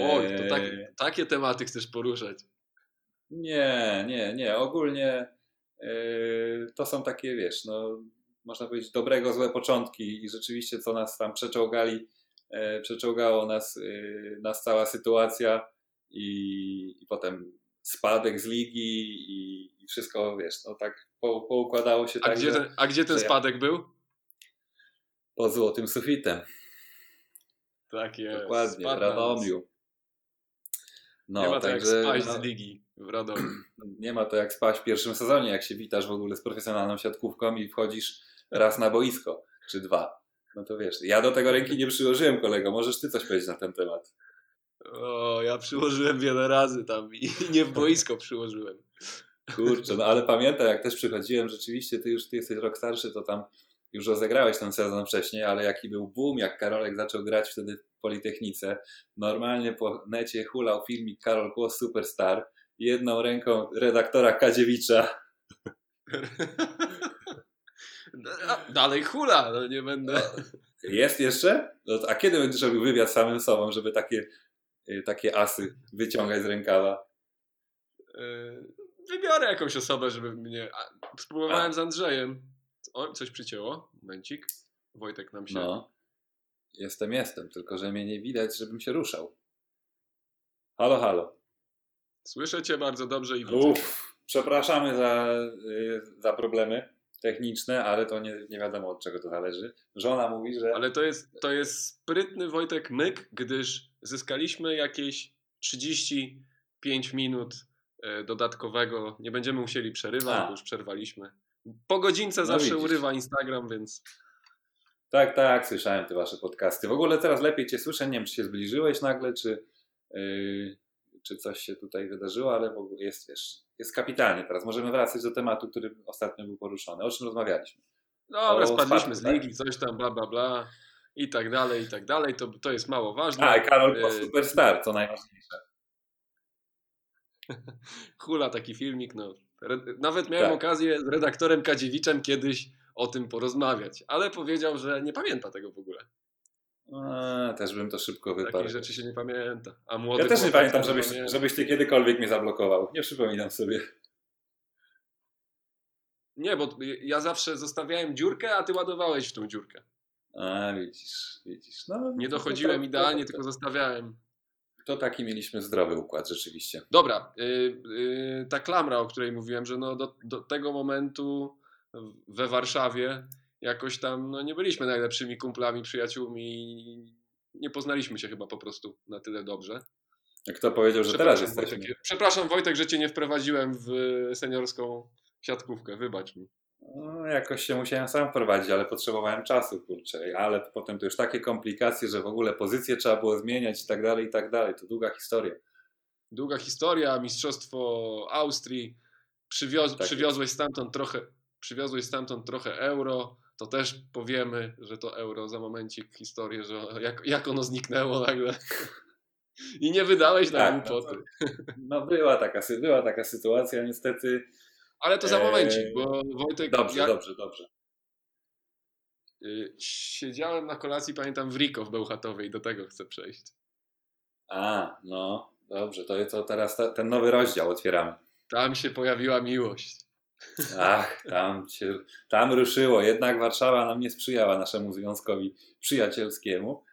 Oj, to tak, Eee, takie tematy chcesz poruszać. Nie, nie, nie. Ogólnie yy, to są takie, wiesz, no, można powiedzieć, dobrego złe początki i rzeczywiście co nas tam przeczołgali, e, przeczołgało nas, yy, nas cała sytuacja i, i potem spadek z ligi i, i wszystko, wiesz, no tak po, poukładało się A, tak, gdzie że ten, a gdzie ten że ja- spadek był? pod złotym sufitem. Tak jest. Dokładnie, w. Radomiu. No, Nie ma to także, jak spaść no, z ligi w Radomiu. nie ma to jak spać w pierwszym sezonie, jak się witasz w ogóle z profesjonalną siatkówką i wchodzisz raz na boisko, czy dwa. No to wiesz, ja do tego ręki nie przyłożyłem, kolego. Możesz ty coś powiedzieć na ten temat. O, ja przyłożyłem wiele razy tam i nie w boisko przyłożyłem. Kurczę, no ale pamiętam, jak też przychodziłem, rzeczywiście, ty już ty jesteś rok starszy, to tam już rozegrałeś ten sezon wcześniej, ale jaki był boom, jak Karolek zaczął grać wtedy w Politechnice. Normalnie po necie hulał filmik Karol Kłos Superstar, jedną ręką redaktora Kadziewicza. Dalej hula, no nie będę. Jest jeszcze? No, a kiedy będziesz robił wywiad z samym sobą, żeby takie, y, takie asy wyciągać z rękawa? Yy, Wybiorę jakąś osobę, żeby mnie. Spróbowałem A. z Andrzejem. O, coś przycięło. Momencik. Wojtek nam się. No. Jestem, jestem, tylko że mnie nie widać, żebym się ruszał. Halo, halo. Słyszę cię bardzo dobrze i widzę. Uff, przepraszamy za, y, za problemy techniczne, ale to nie, nie wiadomo od czego to zależy. Żona mówi, że... Ale to jest, to jest sprytny Wojtek myk, gdyż zyskaliśmy jakieś 35 minut e, dodatkowego. Nie będziemy musieli przerywać, A. bo już przerwaliśmy. Po godzince No zawsze widzisz. urywa Instagram, więc Tak, tak, słyszałem te wasze podcasty. W ogóle teraz lepiej cię słyszę, nie wiem, czy się zbliżyłeś nagle, czy, yy, czy coś się tutaj wydarzyło, ale w ogóle jest, wiesz, jest kapitalnie teraz. Możemy wracać do tematu, który ostatnio był poruszony. O czym rozmawialiśmy? dobra, O spadliśmy spadku, z tak? ligi, coś tam, bla, bla, bla i tak dalej, i tak dalej. To, to jest mało ważne. A, i Karol po E, Superstar, co najważniejsze. Hula taki filmik, no. Nawet miałem Tak. okazję z redaktorem Kadziewiczem kiedyś o tym porozmawiać, ale powiedział, że nie pamięta tego w ogóle. A, też bym to szybko wyparł. Takich rzeczy się nie pamięta. A młody Ja też nie pamiętam, żebyś, pamięta. żebyś ty kiedykolwiek mnie zablokował. Nie przypominam sobie. Nie, bo ja zawsze zostawiałem dziurkę, a ty ładowałeś w tą dziurkę. A, widzisz, widzisz. No, Nie to- dochodziłem to- idealnie, tylko zostawiałem. To taki mieliśmy zdrowy układ rzeczywiście. Dobra, y, y, ta klamra, o której mówiłem, że no do, do tego momentu we Warszawie jakoś tam no nie byliśmy najlepszymi kumplami, przyjaciółmi. Nie poznaliśmy się chyba po prostu na tyle dobrze. Kto powiedział, że teraz jesteśmy? Wojtek, przepraszam Wojtek, że cię nie wprowadziłem w seniorską siatkówkę, wybacz mi. No, jakoś się musiałem sam wprowadzić, ale potrzebowałem czasu, kurczę. Ale potem to już takie komplikacje, że w ogóle pozycję trzeba było zmieniać i tak dalej, i tak dalej. To długa historia. Długa historia, mistrzostwo Austrii, Przywioz, Tak przywiozłeś stamtąd trochę, przywiozłeś stamtąd trochę euro, to też powiemy, że to euro za momencik historię, że jak, jak ono zniknęło nagle. I nie wydałeś na Tak, no głupoty. No była taka, była taka sytuacja, niestety. Ale to za Eee, momencik, bo Wojtek, Dobrze, ja dobrze, dobrze. y, siedziałem na kolacji, pamiętam, w Riko w Bełchatowej, do tego chcę przejść. A, no, dobrze, to, to teraz ta, ten nowy rozdział otwieramy. Tam się pojawiła miłość. Ach, tam się, tam ruszyło. Jednak Warszawa nam nie sprzyjała naszemu związkowi przyjacielskiemu,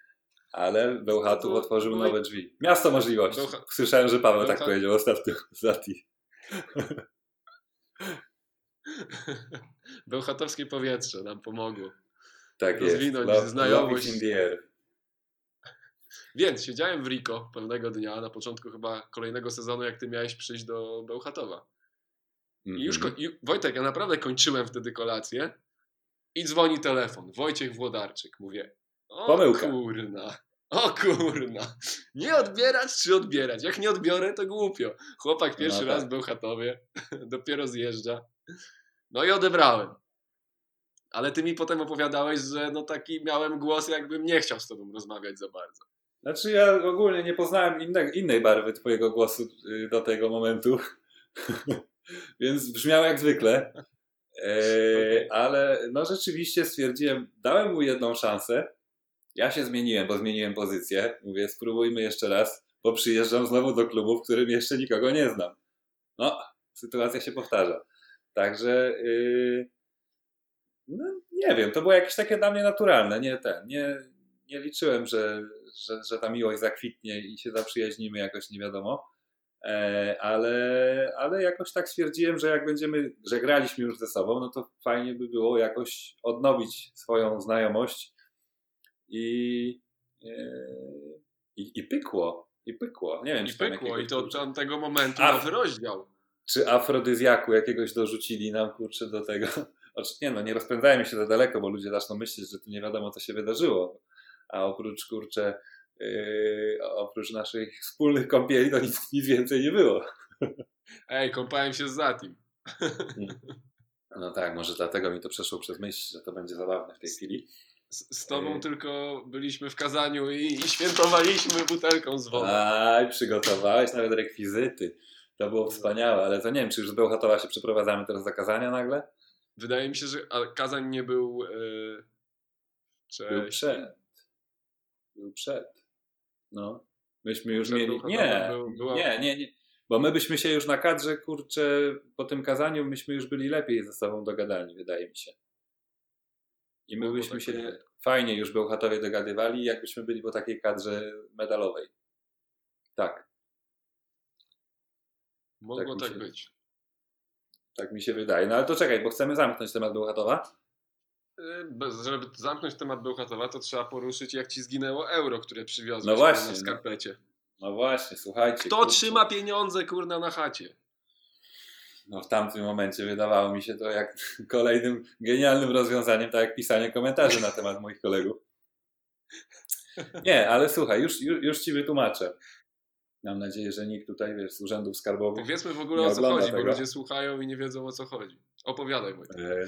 ale Bełchatów To- otworzył no nowe drzwi. Miasto możliwości. Słyszałem, że Paweł tak powiedział ostatnio. Bełchatowskie powietrze nam pomogło. Tak jest. Rozwinąć Love- znajomość. love. Więc siedziałem w Riko pewnego dnia, na początku chyba kolejnego sezonu, jak ty miałeś przyjść do Bełchatowa. I już, Mhm. i, Wojtek, ja naprawdę kończyłem wtedy kolację i dzwoni telefon. Wojciech Włodarczyk. Mówię, o Pomyłka. kurna, o kurna. Nie odbierać czy odbierać? Jak nie odbiorę, to głupio. Chłopak pierwszy No raz tak. w Bełchatowie, dopiero zjeżdża. No i odebrałem. Ale ty mi potem opowiadałeś, że no taki miałem głos, jakbym nie chciał z tobą rozmawiać za bardzo. Znaczy ja ogólnie nie poznałem inne, innej barwy twojego głosu y, do tego momentu, więc brzmiał jak zwykle. E. Ale no rzeczywiście stwierdziłem, dałem mu jedną szansę. Ja się zmieniłem, bo zmieniłem pozycję. Mówię, spróbujmy jeszcze raz, bo przyjeżdżam znowu do klubu, w którym jeszcze nikogo nie znam. No, sytuacja się powtarza. Także yy, no, nie wiem, to było jakieś takie dla mnie naturalne. Nie ten, nie, nie liczyłem, że, że, że ta miłość zakwitnie i się zaprzyjaźnimy jakoś nie wiadomo. E, ale, ale jakoś tak stwierdziłem, że jak będziemy, że graliśmy już ze sobą, no to fajnie by było jakoś odnowić swoją znajomość i, e, i, i pykło. I pykło. Nie wiem, I czy pykło, jakiegoś, i to od tamtego momentu A- nowy rozdział. czy afrodyzjaku jakiegoś dorzucili nam, kurczę, do tego. Nie no, nie rozpędzajmy się za daleko, bo ludzie zaczną myśleć, że tu nie wiadomo, co się wydarzyło. A oprócz, kurczę, yy, oprócz naszych wspólnych kąpieli, to nic, nic więcej nie było. Ej, kąpałem się z Zatim. No tak, może dlatego mi to przeszło przez myśl, że to będzie zabawne w tej chwili. Z, z tobą Ej. tylko byliśmy w Kazaniu i, i świętowaliśmy butelką z wodą. Aj, przygotowałeś nawet rekwizyty. To było wspaniałe, ale to nie wiem, czy już z Bełchatowa się przeprowadzamy teraz do Kazania nagle? Wydaje mi się, że a Kazań nie był. Yy, Był przed. Był przed. No. Myśmy już Przed mieli. Nie, był- była- nie, nie, nie. Bo my byśmy się już na kadrze, kurczę, po tym kazaniu, myśmy już byli lepiej ze sobą dogadani, wydaje mi się. I my byśmy tak się fajnie już Bełchatowie dogadywali, jakbyśmy byli po takiej kadrze medalowej. Tak. Mogło tak tak się- być. Tak mi się wydaje. No ale to czekaj, bo chcemy zamknąć temat Bełchatowa. Y, Bez, żeby zamknąć temat Bełchatowa, to trzeba poruszyć, jak ci zginęło euro, które przywiozłeś No właśnie, na no. skarpecie. No właśnie, słuchajcie. Kto kurczę. trzyma pieniądze, kurna, na chacie? No w tamtym momencie wydawało mi się to jak kolejnym genialnym rozwiązaniem, tak jak pisanie komentarzy na temat moich kolegów. Nie, ale słuchaj, już, już, już ci wytłumaczę. Mam nadzieję, że nikt tutaj, wiesz, z urzędów skarbowych Powiedzmy w ogóle o co chodzi, bo tego. ludzie słuchają i nie wiedzą o co chodzi. Opowiadaj, Wojtek. E,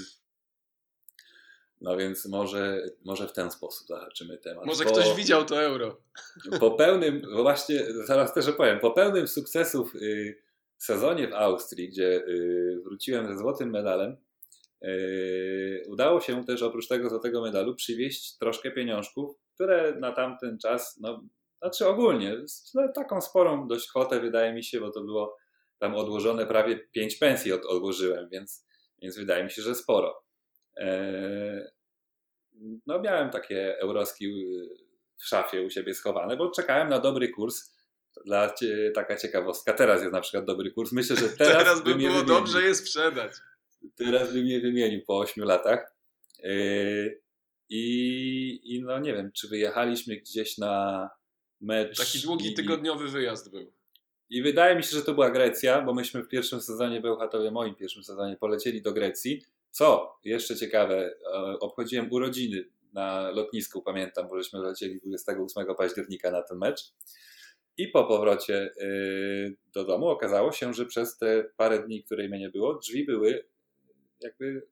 No więc może, może w ten sposób zahaczymy temat. Może Po- ktoś widział to euro. Po pełnym, bo właśnie zaraz też opowiem, po pełnym sukcesów y, sezonie w Austrii, gdzie y, wróciłem ze złotym medalem, y, udało się też oprócz tego złotego medalu przywieźć troszkę pieniążków, które na tamten czas, no, znaczy ogólnie, no, taką sporą dość kwotę wydaje mi się, bo to było tam odłożone prawie 5 pensji od, odłożyłem, więc, więc wydaje mi się, że sporo. E, no miałem takie euroski y, w szafie u siebie schowane, bo czekałem na dobry kurs. Dla cie, taka ciekawostka. Teraz jest na przykład dobry kurs. Myślę, że teraz, Teraz, by było dobrze je sprzedać. Teraz bym je wymienił po 8 latach. Yy, I, I no nie wiem, czy wyjechaliśmy gdzieś na mecz. Taki długi i, tygodniowy wyjazd był. I wydaje mi się, że to była Grecja, bo myśmy w pierwszym sezonie Bełchatowie, moim pierwszym sezonie, polecieli do Grecji. Co jeszcze ciekawe, e, obchodziłem urodziny na lotnisku, pamiętam, bo żeśmy lecieli 28 października na ten mecz. I po powrocie y, do domu okazało się, że przez te parę dni, której mnie nie było, drzwi były jakby,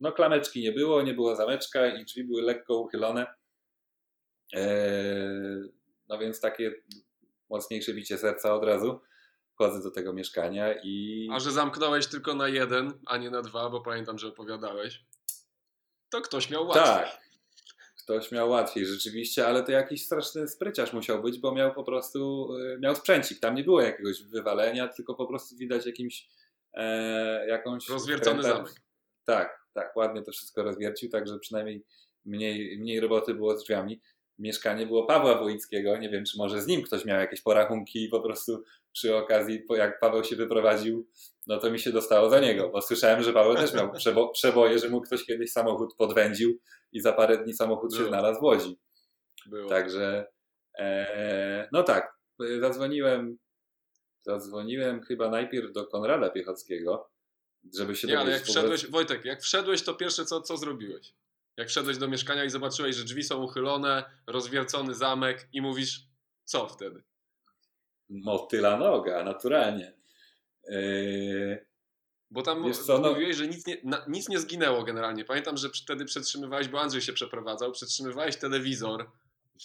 no klameczki nie było, nie było zameczka i drzwi były lekko uchylone. E, No więc takie mocniejsze bicie serca od razu. Wchodzę do tego mieszkania i A że zamknąłeś tylko na jeden, a nie na dwa, bo pamiętam, że opowiadałeś, to ktoś miał łatwiej. tak, ktoś miał łatwiej rzeczywiście, ale to jakiś straszny spryciarz musiał być, bo miał po prostu, y, miał sprzęcik. Tam nie było jakiegoś wywalenia, tylko po prostu widać jakimś, e, jakąś... Rozwiercony wkrętę- zamek. Tak, tak, ładnie to wszystko rozwiercił, także przynajmniej mniej, mniej roboty było z drzwiami. Mieszkanie było Pawła Wojickiego, nie wiem, czy może z nim ktoś miał jakieś porachunki i po prostu przy okazji, jak Paweł się wyprowadził, no to mi się dostało za niego, bo słyszałem, że Paweł też miał przebo- przeboje, że mu ktoś kiedyś samochód podwędził i za parę dni samochód się Było. znalazł w Łodzi. Było. Także, e, no tak, zadzwoniłem, zadzwoniłem chyba najpierw do Konrada Piechockiego, żeby się Nie, ale jak wszedłeś, Wojtek, jak wszedłeś, to pierwsze co, co zrobiłeś? Jak wszedłeś do mieszkania i zobaczyłeś, że drzwi są uchylone, rozwiercony zamek i mówisz, co wtedy? Motyla noga, naturalnie. Yy, Bo tam Wiesz co, no- mówiłeś, że nic nie, na, nic nie zginęło generalnie. Pamiętam, że wtedy przetrzymywałeś, bo Andrzej się przeprowadzał, przetrzymywałeś telewizor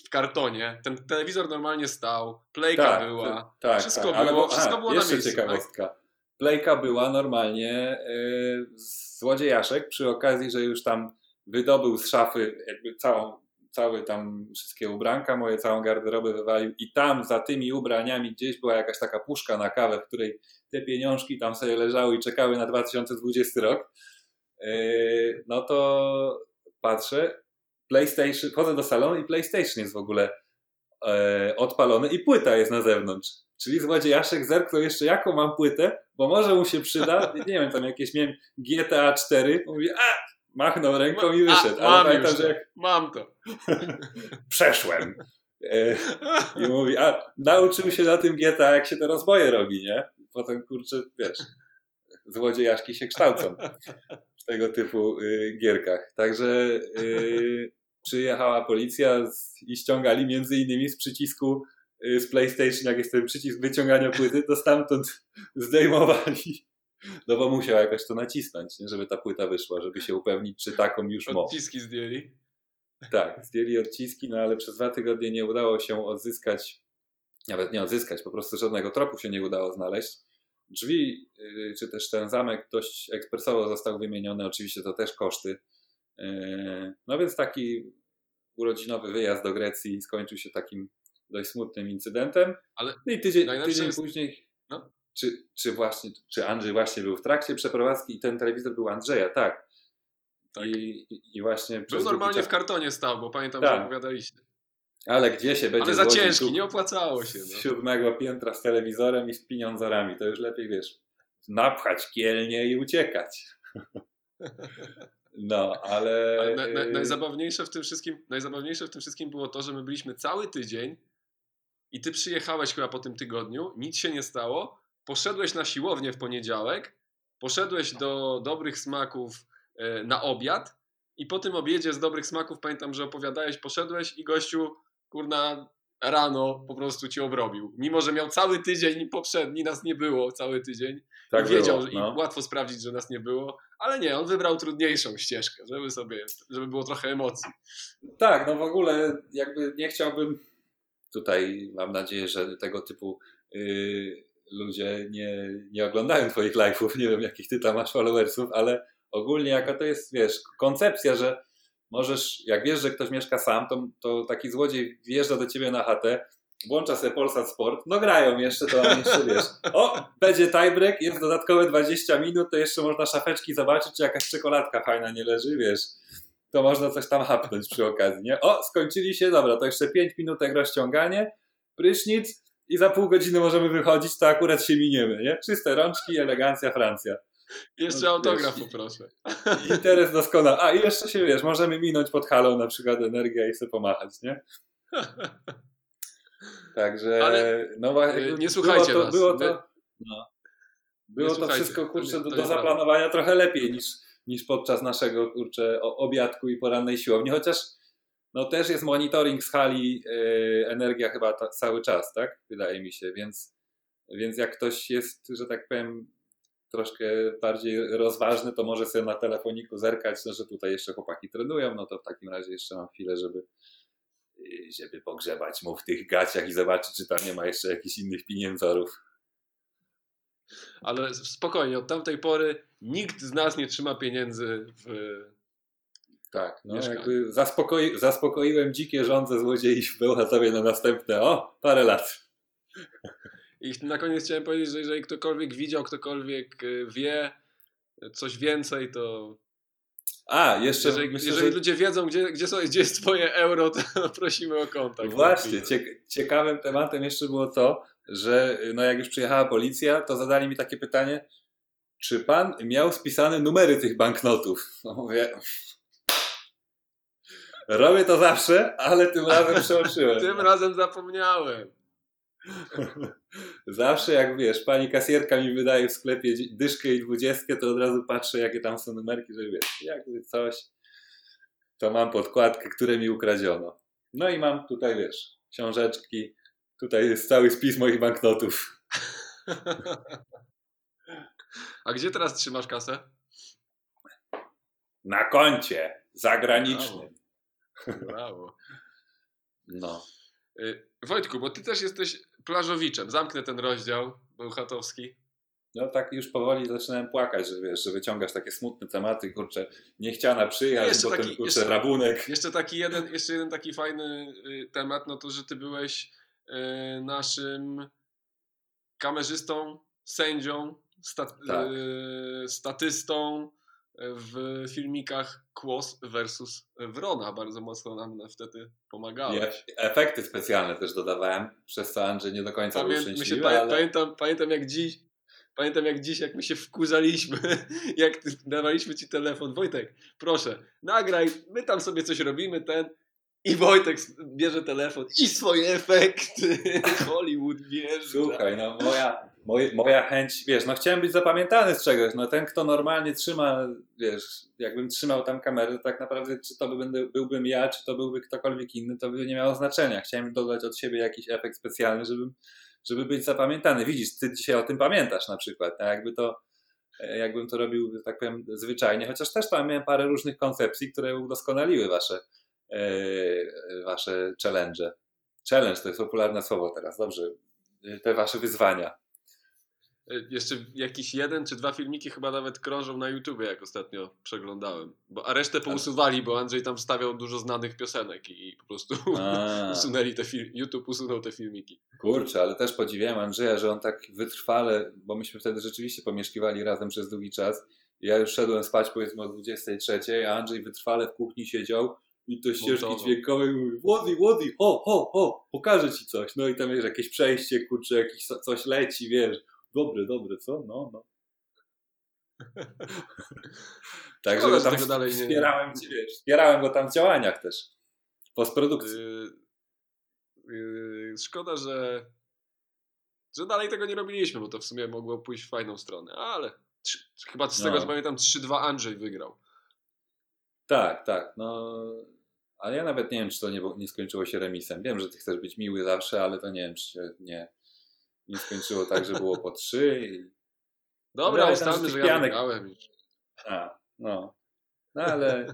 w kartonie. Ten telewizor normalnie stał, playka była. tak, Wszystko tak. było, bo- wszystko było na miejscu, tak? ciekawostka. Playka była normalnie yy, złodziejaszek przy okazji, że już tam wydobył z szafy jakby całą, cały tam wszystkie ubranka, moje całą garderobę wywalił i tam za tymi ubraniami gdzieś była jakaś taka puszka na kawę, w której te pieniążki tam sobie leżały i czekały na 2020 rok. Yy, no to patrzę, PlayStation, chodzę do salonu i PlayStation jest w ogóle e, odpalony i płyta jest na zewnątrz. Czyli złodziejaszek zerknął jeszcze jaką mam płytę, bo może mu się przyda, nie wiem, tam jakieś miałem GTA 4, mówi, a, machnął ręką i A, wyszedł. Ale mam pamiętam, że jak Mam to. przeszłem e, i mówi, a nauczył się na tym GTA, jak się te rozboje robi, nie? Potem, kurczę, wiesz, złodziejaszki się kształcą w tego typu y, gierkach. Także y, przyjechała policja z, i ściągali między innymi z przycisku y, z PlayStation, jak jest ten przycisk wyciągania płyty, to stamtąd zdejmowali. No bo musiał jakoś to nacisnąć, nie? żeby ta płyta wyszła, żeby się upewnić, czy taką już mo. Odciski zdjęli. Tak, zdjęli odciski, no ale przez dwa tygodnie nie udało się odzyskać, nawet nie odzyskać, po prostu żadnego tropu się nie udało znaleźć. Drzwi, yy, czy też ten zamek dość ekspresowo został wymieniony, oczywiście to też koszty. Yy, No więc taki urodzinowy wyjazd do Grecji skończył się takim dość smutnym incydentem. Ale no i tydzień, tydzień jest- później, no. Czy, czy właśnie, czy Andrzej właśnie był w trakcie przeprowadzki i ten telewizor był Andrzeja, tak. Tak. I, i- właśnie Był normalnie czas- w kartonie stał, bo pamiętam, Tak. że opowiadaliście. Ale gdzie się będzie Ale za ciężki, tu nie opłacało się. z No. siódmego piętra z telewizorem i z pieniądzorami, to już lepiej wiesz, napchać kielnie i uciekać. No, ale... ale na, na, najzabawniejsze, w tym wszystkim, najzabawniejsze w tym wszystkim było to, że my byliśmy cały tydzień i ty przyjechałeś chyba po tym tygodniu, nic się nie stało, poszedłeś na siłownię w poniedziałek, poszedłeś do dobrych smaków e, na obiad i po tym obiedzie z dobrych smaków pamiętam, że opowiadałeś, poszedłeś i gościu, kurna, rano po prostu ci obrobił. Mimo, że miał cały tydzień poprzedni, nas nie było cały tydzień. Tak I wiedział, było, no. i łatwo sprawdzić, że nas nie było, ale nie, on wybrał trudniejszą ścieżkę, żeby sobie, żeby było trochę emocji. Tak, no w ogóle jakby nie chciałbym tutaj, mam nadzieję, że tego typu yy, ludzie nie, nie oglądają twoich live'ów, nie wiem jakich ty tam masz followersów, ale ogólnie jaka to jest, wiesz, koncepcja, że możesz, jak wiesz, że ktoś mieszka sam, to, to taki złodziej wjeżdża do ciebie na chatę, włącza sobie Polsat Sport, no grają jeszcze, to jeszcze wiesz, o, będzie tiebreak, jest dodatkowe 20 minut, to jeszcze można szafeczki zobaczyć, czy jakaś czekoladka fajna nie leży, wiesz, to można coś tam hapnąć przy okazji, nie? O, skończyli się, dobra, to jeszcze 5 minutek rozciąganie, prysznic i za pół godziny możemy wychodzić, to akurat się miniemy, nie? Czyste rączki, elegancja, Francja. Jeszcze no, autograf wiesz, poproszę. Interes doskonały. A i jeszcze się wiesz, możemy minąć pod halą na przykład energia i sobie pomachać, nie? Także Ale no właśnie. Nie słuchajcie było to, Było to, no, było to wszystko kurczę do, do zaplanowania trochę lepiej niż, niż podczas naszego kurczę obiadku i porannej siłowni, chociaż no też jest monitoring z hali yy, energia chyba ta, cały czas, tak? Wydaje mi się, więc, więc jak ktoś jest, że tak powiem, troszkę bardziej rozważny, to może sobie na telefoniku zerkać, no, że tutaj jeszcze chłopaki trenują, no to w takim razie jeszcze mam chwilę, żeby, żeby pogrzebać mu w tych gaciach i zobaczyć, czy tam nie ma jeszcze jakichś innych pieniędzorów. Ale spokojnie, od tamtej pory nikt z nas nie trzyma pieniędzy w. Tak, no jakby zaspokoi, zaspokoiłem dzikie żądze złodziei w Bełchatowie na następne, o, parę lat. I na koniec chciałem powiedzieć, że jeżeli ktokolwiek widział, ktokolwiek y, wie coś więcej, to. A, jeszcze. Jeżeli, myślę, jeżeli że... ludzie wiedzą, gdzie, gdzie, są, gdzie jest Twoje euro, to prosimy o kontakt. Właśnie, ciekawym tematem jeszcze było to, że no jak już przyjechała policja, to zadali mi takie pytanie, czy pan miał spisane numery tych banknotów? No mówię, robię to zawsze, ale tym razem przeoczyłem. tym razem zapomniałem. Zawsze jak wiesz, pani kasjerka mi wydaje w sklepie dyszkę i dwudziestkę, to od razu patrzę, jakie tam są numerki, że wiesz, jakby coś, to mam podkładkę, które mi ukradziono. No i mam tutaj, wiesz, książeczki, tutaj jest cały spis moich banknotów. A gdzie teraz trzymasz kasę? Na koncie zagranicznym. Brawo. No. Y, Wojtku, bo ty też jesteś plażowiczem. Zamknę ten rozdział bełchatowski. No tak już powoli zaczynałem płakać, że wiesz, że wyciągasz takie smutne tematy, kurczę, niechciana przyjaźń, potem taki, kurczę, jeszcze, rabunek. Jeszcze taki jeden, jeszcze jeden taki fajny y, temat, no to, że ty byłeś y, naszym kamerzystą, sędzią, stat, tak. y, statystą, w filmikach Kłos versus Wrona. Bardzo mocno nam wtedy pomagałeś. Efekty specjalne też dodawałem, przez co Andrzej nie do końca Pamię, był szczęśliwy, ale... pamiętam, pamiętam jak dziś, pamiętam jak dziś, jak my się wkurzaliśmy, jak dawaliśmy ci telefon. Wojtek, proszę, nagraj, my tam sobie coś robimy, ten... I Wojtek bierze telefon i swoje efekty. Hollywood bierze. Słuchaj, no moja, Moje, moja chęć, wiesz, no chciałem być zapamiętany z czegoś, no ten, kto normalnie trzyma, wiesz, jakbym trzymał tam kamerę, to tak naprawdę czy to by będę, byłbym ja, czy to byłby ktokolwiek inny, to by nie miało znaczenia. Chciałem dodać od siebie jakiś efekt specjalny, żeby, żeby być zapamiętany. Widzisz, ty dzisiaj o tym pamiętasz na przykład, a jakby to, jakbym to robił, tak powiem, zwyczajnie, chociaż też tam miałem parę różnych koncepcji, które udoskonaliły wasze, e, wasze challenge. Challenge to jest popularne słowo teraz, dobrze, te wasze wyzwania. E, jeszcze jakiś jeden czy dwa filmiki chyba nawet krążą na YouTubie, jak ostatnio przeglądałem. Bo, a resztę pousuwali, bo Andrzej tam wstawiał dużo znanych piosenek i po prostu usunęli te filmy. YouTube usunął te filmiki. Kurczę, ale też podziwiam Andrzeja, że on tak wytrwale, bo myśmy wtedy rzeczywiście pomieszkiwali razem przez długi czas. Ja już szedłem spać powiedzmy o 23, a Andrzej wytrwale w kuchni siedział i to ścieżki dźwiękowe i mówi Wody, Wody, ho, ho, ho, pokażę ci coś. No i tam wiesz, jakieś przejście, kurczę, jakieś coś leci, wiesz Dobry, dobry, co? No, no. Także Szkoda, go tam tego dalej nie- wspierałem, ci, wiesz, wspierałem go tam w działaniach też. Postprodukcji. Yy, yy, szkoda, że, że dalej tego nie robiliśmy, bo to w sumie mogło pójść w fajną stronę, ale trzy, chyba z tego No. co pamiętam 3-2 Andrzej wygrał. Tak, tak. No, ale ja nawet nie wiem, czy to nie, nie skończyło się remisem. Wiem, że ty chcesz być miły zawsze, ale to nie wiem, czy się nie, nie skończyło tak, że było po trzy. I... Dobra, ale tam ustalmy, że ja wygrałem. A, no. No ale.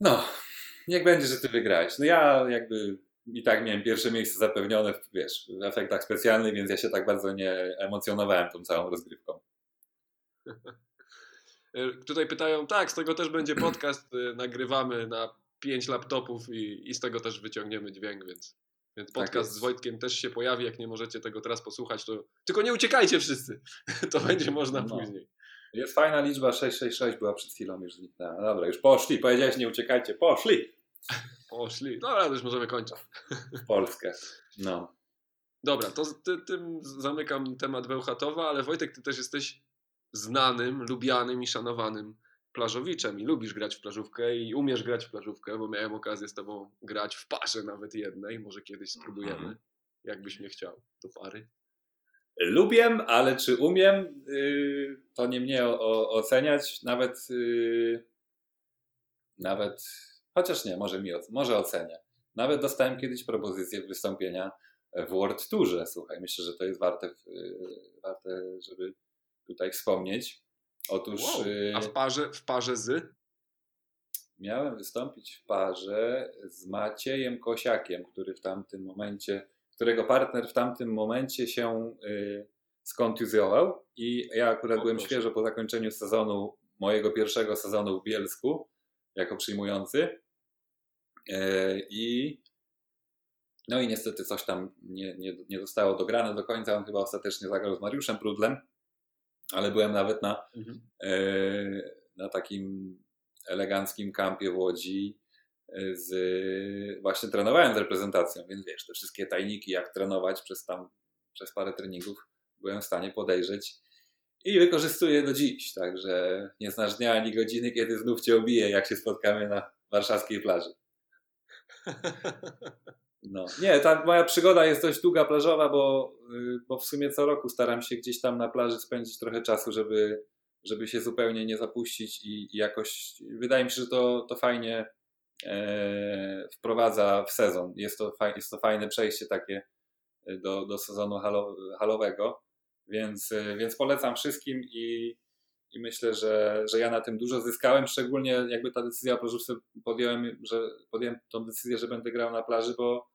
No, niech będzie, że ty wygrałeś. No ja jakby i tak miałem pierwsze miejsce zapewnione w, wiesz, w efektach specjalnych, więc ja się tak bardzo nie emocjonowałem tą całą rozgrywką. Tutaj pytają, tak, z tego też będzie podcast, yy, nagrywamy na 5 laptopów i, i z tego też wyciągniemy dźwięk, więc, więc Tak podcast jest. z Wojtkiem też się pojawi, jak nie możecie tego teraz posłuchać, to tylko nie uciekajcie wszyscy, to będzie można No. później. Jest fajna liczba 666, była przed chwilą, już zniknęła. No Dobra, już poszli, powiedziałeś nie uciekajcie, poszli Poszli, dobra, to już możemy kończyć. Polskę. No. Dobra, to ty, tym zamykam temat Bełchatowa, ale Wojtek, ty też jesteś znanym, lubianym i szanowanym plażowiczem i lubisz grać w plażówkę i umiesz grać w plażówkę, bo miałem okazję z tobą grać w parze nawet jednej, może kiedyś spróbujemy, Mhm. jakbyś mnie chciał do pary. Lubię, ale czy umiem, yy, to nie mnie o, o, oceniać. Nawet, yy, nawet, chociaż nie, może mi może ocenię. Nawet dostałem kiedyś propozycję wystąpienia w World Tourze. Słuchaj, myślę, że to jest warte, yy, warte żeby tutaj wspomnieć. Otóż Wow. yy, A w parze, w parze z? miałem wystąpić w parze z Maciejem Kosiakiem, który w tamtym momencie, którego partner w tamtym momencie się y, skontuzjował i ja akurat O byłem proszę. świeżo po zakończeniu sezonu, mojego pierwszego sezonu w Bielsku, jako przyjmujący Y, i no i niestety coś tam nie, nie, nie zostało dograne do końca, on chyba ostatecznie zagrał z Mariuszem Prudlem, ale byłem nawet na e, na takim eleganckim kampie w Łodzi e, z, właśnie trenowałem z reprezentacją, więc wiesz, te wszystkie tajniki, jak trenować przez tam, przez parę treningów byłem w stanie podejrzeć i wykorzystuję do dziś, także nie znasz dnia ani godziny, kiedy znów Cię obiję, jak się spotkamy na warszawskiej plaży. No. Nie, ta moja przygoda jest dość długa plażowa, bo, y, bo w sumie co roku staram się gdzieś tam na plaży spędzić trochę czasu, żeby, żeby się zupełnie nie zapuścić i, i jakoś wydaje mi się, że to, to fajnie e, wprowadza w sezon. Jest to, jest to fajne przejście takie do, do sezonu halo, halowego, więc, e, więc polecam wszystkim i, i myślę, że, że ja na tym dużo zyskałem, szczególnie jakby ta decyzja o plażówce podjąłem, że podjąłem tą decyzję, że będę grał na plaży, bo e,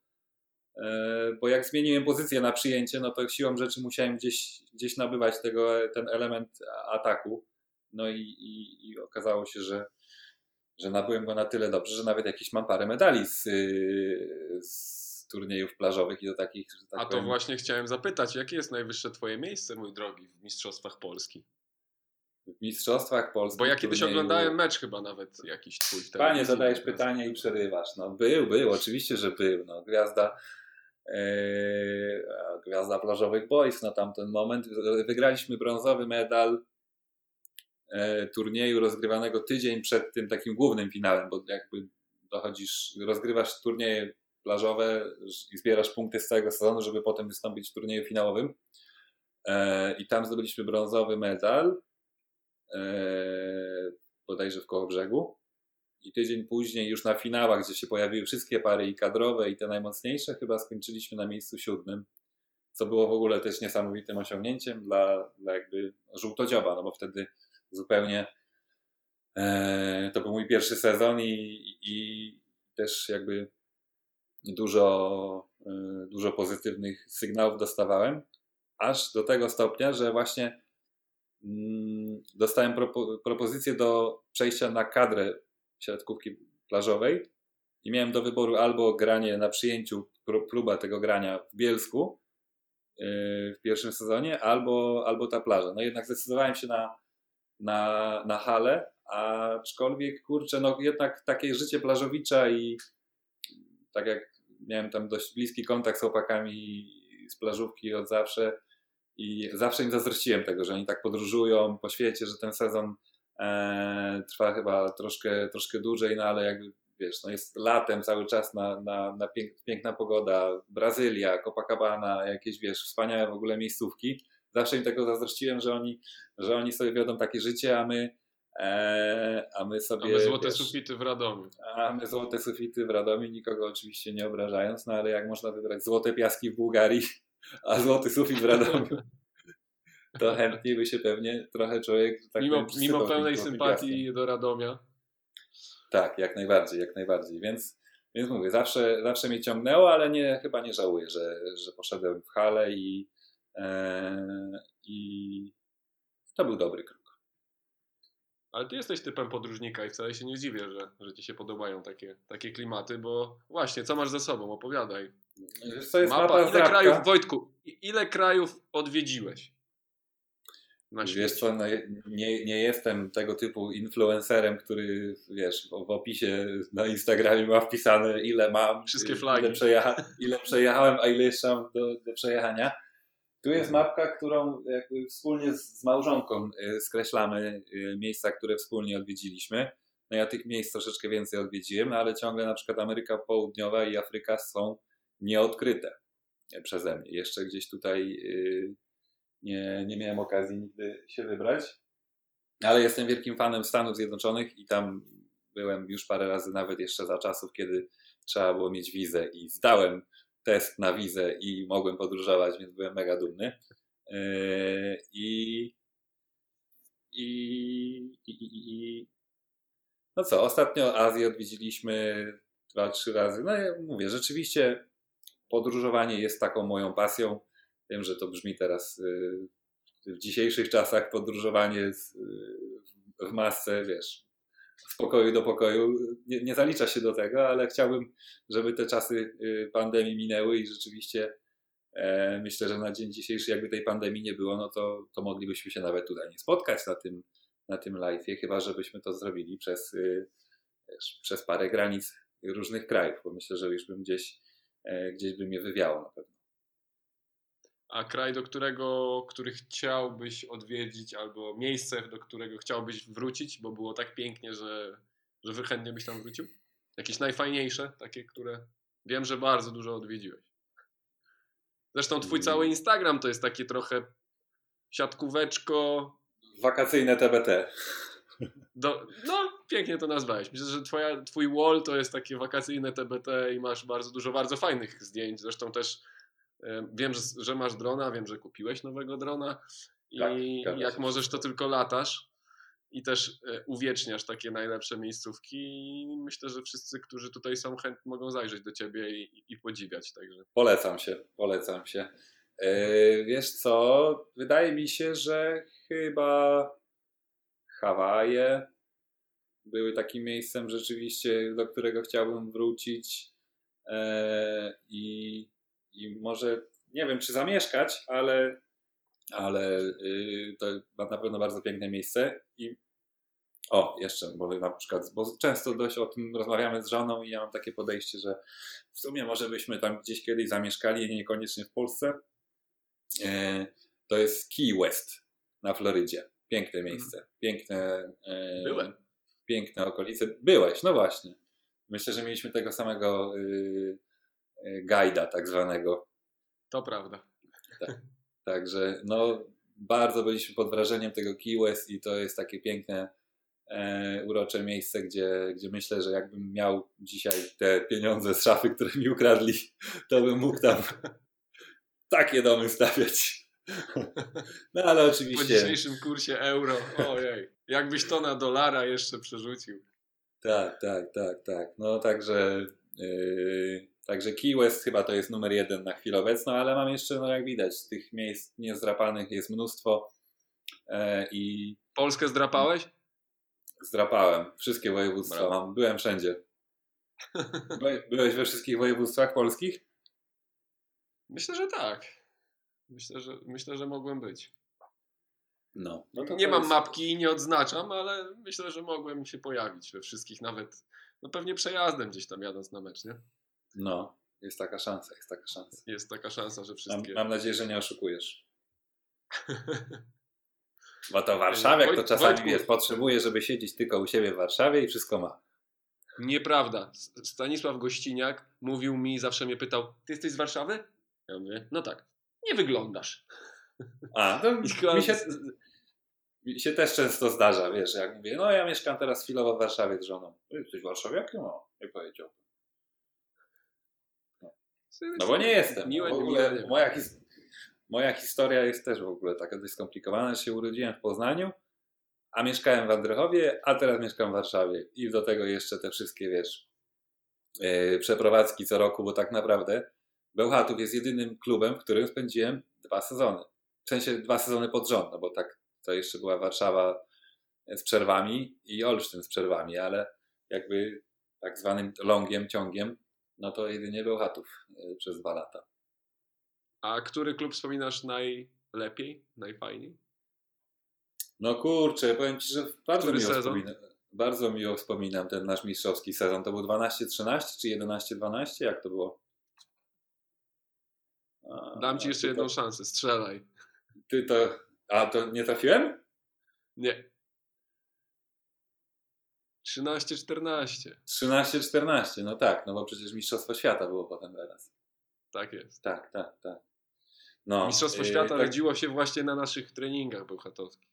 bo jak zmieniłem pozycję na przyjęcie, no to siłą rzeczy musiałem gdzieś, gdzieś nabywać tego, ten element ataku. No i, i, i okazało się, że, że nabyłem go na tyle dobrze, że nawet jakieś mam parę medali z, z turniejów plażowych i do takich, tak A to powiem, właśnie chciałem zapytać, jakie jest najwyższe twoje miejsce, mój drogi, w Mistrzostwach Polski? w mistrzostwach polskich. Bo ja kiedyś turnieju- oglądałem mecz chyba nawet jakiś twój Panie, zadajesz pytanie i przerywasz. No był, był, oczywiście, że był. No, gwiazda e, gwiazda plażowych boys na tamten moment. Wygraliśmy brązowy medal e, turnieju rozgrywanego tydzień przed tym takim głównym finałem, bo jakby dochodzisz, rozgrywasz turnieje plażowe i zbierasz punkty z całego sezonu, żeby potem wystąpić w turnieju finałowym. E, I tam zdobyliśmy brązowy medal, bodajże w Kołobrzegu. I tydzień później, już na finałach, gdzie się pojawiły wszystkie pary i kadrowe, i te najmocniejsze, chyba skończyliśmy na miejscu siódmym, co było w ogóle też niesamowitym osiągnięciem dla, dla jakby żółtodzioba, no bo wtedy zupełnie e, to był mój pierwszy sezon i, i też jakby dużo, e, dużo pozytywnych sygnałów dostawałem, aż do tego stopnia, że właśnie mm, dostałem propo, propozycję do przejścia na kadrę siatkówki plażowej i miałem do wyboru albo granie na przyjęciu, pró- próba tego grania w Bielsku yy, w pierwszym sezonie, albo, albo ta plaża. No jednak zdecydowałem się na, na, na halę, aczkolwiek kurczę, no jednak takie życie plażowicza i tak jak miałem tam dość bliski kontakt z chłopakami z plażówki od zawsze i zawsze im zazdrościłem tego, że oni tak podróżują po świecie, że ten sezon e, trwa chyba troszkę, troszkę dłużej, no ale jakby wiesz, no jest latem cały czas na, na, na pięk, piękna pogoda, Brazylia, Copacabana, jakieś wiesz, wspaniałe w ogóle miejscówki. Zawsze im tego zazdrościłem, że oni, że oni sobie wiodą takie życie, a my, e, a my sobie. A my złote wiesz, sufity w Radomiu. a my złote sufity w Radomiu, nikogo oczywiście nie obrażając, no ale jak można wybrać złote piaski w Bułgarii, a złoty sufit w Radomiu, to chętniej by się pewnie trochę człowiek tak mimo, mimo pełnej sympatii do Radomia. Tak, jak najbardziej, jak najbardziej. Więc, więc mówię, zawsze, zawsze mnie ciągnęło, ale nie, chyba nie żałuję, że, że poszedłem w halę i, e, i to był dobry krok. Ale ty jesteś typem podróżnika i wcale się nie dziwię, że, że ci się podobają takie, takie klimaty, bo właśnie, co masz za sobą? Opowiadaj. Wiesz co, jest Mapa, mapa, ile krajów, Wojtku, ile krajów odwiedziłeś? Na Wiesz co, no, nie, nie jestem tego typu influencerem, który wiesz, w, opisie na Instagramie ma wpisane ile mam, Wszystkie y, flagi. Ile, przejecha, ile przejechałem, a ile jeszcze mam do, do przejechania. Tu jest mapka, którą wspólnie z, z małżonką y, skreślamy y, miejsca, które wspólnie odwiedziliśmy. No ja tych miejsc troszeczkę więcej odwiedziłem, ale ciągle na przykład Ameryka Południowa i Afryka są nieodkryte przeze mnie. Jeszcze gdzieś tutaj nie, nie miałem okazji nigdy się wybrać. Ale jestem wielkim fanem Stanów Zjednoczonych i tam byłem już parę razy, nawet jeszcze za czasów, kiedy trzeba było mieć wizę i zdałem test na wizę i mogłem podróżować, więc byłem mega dumny. Yy, I, i, i, i, no co, ostatnio Azję odwiedziliśmy dwa, trzy razy. No ja mówię, rzeczywiście podróżowanie jest taką moją pasją. Wiem, że to brzmi teraz y, w dzisiejszych czasach podróżowanie y, w masce, wiesz, z pokoju do pokoju nie, nie zalicza się do tego, ale chciałbym, żeby te czasy y, pandemii minęły i rzeczywiście e, myślę, że na dzień dzisiejszy, jakby tej pandemii nie było, no to, to moglibyśmy się nawet tutaj nie spotkać na tym, na tym live'ie, chyba żebyśmy to zrobili przez, wiesz, przez parę granic różnych krajów, bo myślę, że już bym gdzieś, e, gdzieś by mnie wywiało na pewno. A kraj, do którego, który chciałbyś odwiedzić, albo miejsce, do którego chciałbyś wrócić, bo było tak pięknie, że, że chętnie byś tam wrócił? Jakieś najfajniejsze, takie, które wiem, że bardzo dużo odwiedziłeś. Zresztą twój cały Instagram to jest takie trochę siatkóweczko. Wakacyjne TBT. Do, no, pięknie to nazwałeś. Myślę, że twoja, twój wall to jest takie wakacyjne TBT i masz bardzo dużo bardzo fajnych zdjęć. Zresztą też wiem, że, że masz drona, wiem, że kupiłeś nowego drona i Tak, jak możesz, to tylko latasz i też e, uwieczniasz takie najlepsze miejscówki i myślę, że wszyscy, którzy tutaj są chętni mogą zajrzeć do ciebie i, i podziwiać. Także Polecam się, polecam się. Yy, wiesz co, wydaje mi się, że chyba Hawaje były takim miejscem rzeczywiście, do którego chciałbym wrócić Yy, i, i może, nie wiem czy zamieszkać, ale, ale yy, to na pewno bardzo piękne miejsce i o, jeszcze, bo na przykład, bo często dość o tym rozmawiamy z żoną i ja mam takie podejście, że w sumie może byśmy tam gdzieś kiedyś zamieszkali, niekoniecznie w Polsce. E, To jest Key West na Florydzie. Piękne miejsce. Piękne. e, Byłem. Piękne okolice. Byłeś, no właśnie. Myślę, że mieliśmy tego samego y, guida, tak zwanego. to prawda. Także no, bardzo byliśmy pod wrażeniem tego Key West i to jest takie piękne, e, urocze miejsce, gdzie, gdzie myślę, że jakbym miał dzisiaj te pieniądze z szafy, które mi ukradli, to bym mógł tam takie domy stawiać. No ale Po oczywiście, dzisiejszym kursie euro, ojej, jakbyś to na dolara jeszcze przerzucił. tak, tak, tak, tak. No także, yy, także Key West chyba to jest numer jeden na chwilę obecną, ale mam jeszcze, no jak widać, tych miejsc niezdrapanych jest mnóstwo e, i Polskę zdrapałeś? Zdrapałem. Wszystkie województwa Brawo. mam. Byłem wszędzie. By- Byłeś we wszystkich województwach polskich? Myślę, że tak. Myślę, że, myślę, że mogłem być. No. no to nie to mam jest- mapki i nie odznaczam, ale myślę, że mogłem się pojawić we wszystkich, nawet no pewnie przejazdem gdzieś tam jadąc na mecz, nie? No, jest taka szansa, jest taka szansa. Jest taka szansa, że Mam, wszystkie... mam nadzieję, że nie oszukujesz. Bo to warszawiak to czasami Wojtku. wiesz, potrzebuje, żeby siedzieć tylko u siebie w Warszawie i wszystko ma. Nieprawda. Stanisław Gościniak mówił mi, zawsze mnie pytał, ty jesteś z Warszawy? Ja mówię, no tak. Nie wyglądasz. A, to mi się, mi się też często zdarza, wiesz, jak mówię, no ja mieszkam teraz chwilowo w Warszawie z żoną. "Ty Jesteś warszawiakiem? No, nie powiedział. No bo nie jestem. Miłe, w ogóle moja, his- moja historia jest też w ogóle taka dość skomplikowana, się urodziłem w Poznaniu, a mieszkałem w Andrychowie, a teraz mieszkam w Warszawie. I do tego jeszcze te wszystkie, wiesz, yy, przeprowadzki co roku, bo tak naprawdę Bełchatów jest jedynym klubem, w którym spędziłem dwa sezony. W sensie dwa sezony pod rząd, no bo tak to jeszcze była Warszawa z przerwami i Olsztyn z przerwami, ale jakby tak zwanym longiem, ciągiem, no to jedynie Bełchatów yy, przez dwa lata. A który klub wspominasz najlepiej, najfajniej? No kurczę, powiem Ci, że bardzo Który miło, sezon? wspominam, bardzo miło wspominam ten nasz mistrzowski sezon. To był 12-13 czy 11-12? Jak to było? A, Dam ci jeszcze jedną to, szansę, strzelaj. Ty to... A, to nie trafiłem? Nie. 13-14. 13-14, no tak, no bo przecież Mistrzostwo Świata było potem teraz. Tak jest. Tak, tak, tak. No, Mistrzostwo yy, Świata tak, rodziło się właśnie na naszych treningach bełchatowskich.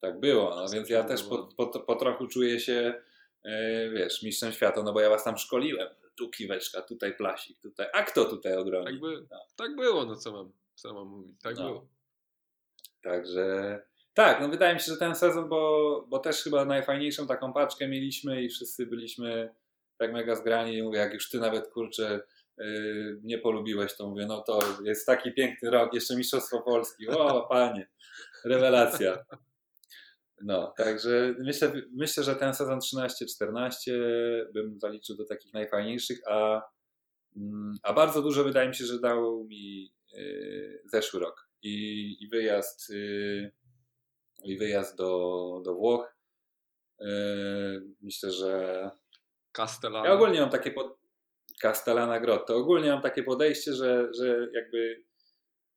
Tak było, no więc ja też po, po, po trochu czuję się, e, wiesz, mistrzem świata, no bo ja was tam szkoliłem. Tu kiweczka, tutaj plasik, tutaj. A kto tutaj obroni? Tak, by, No. tak było, no co mam, co mam mówić. Tak No. było. Także tak, no wydaje mi się, że ten sezon, bo, bo też chyba najfajniejszą taką paczkę mieliśmy i wszyscy byliśmy tak mega zgrani. I mówię, jak już ty nawet kurczę yy, nie polubiłeś, to mówię, no to jest taki piękny rok, jeszcze Mistrzostwo Polski. O, panie, rewelacja. No, także myślę, myślę, że ten sezon 13-14 bym zaliczył do takich najfajniejszych, a, mm, a bardzo dużo wydaje mi się, że dał mi yy, zeszły rok i, i wyjazd, yy, i wyjazd do, do Włoch. Yy, myślę, że Castellano. ja ogólnie mam takie pod... Castellana Grotto. Ogólnie mam takie podejście, że, że jakby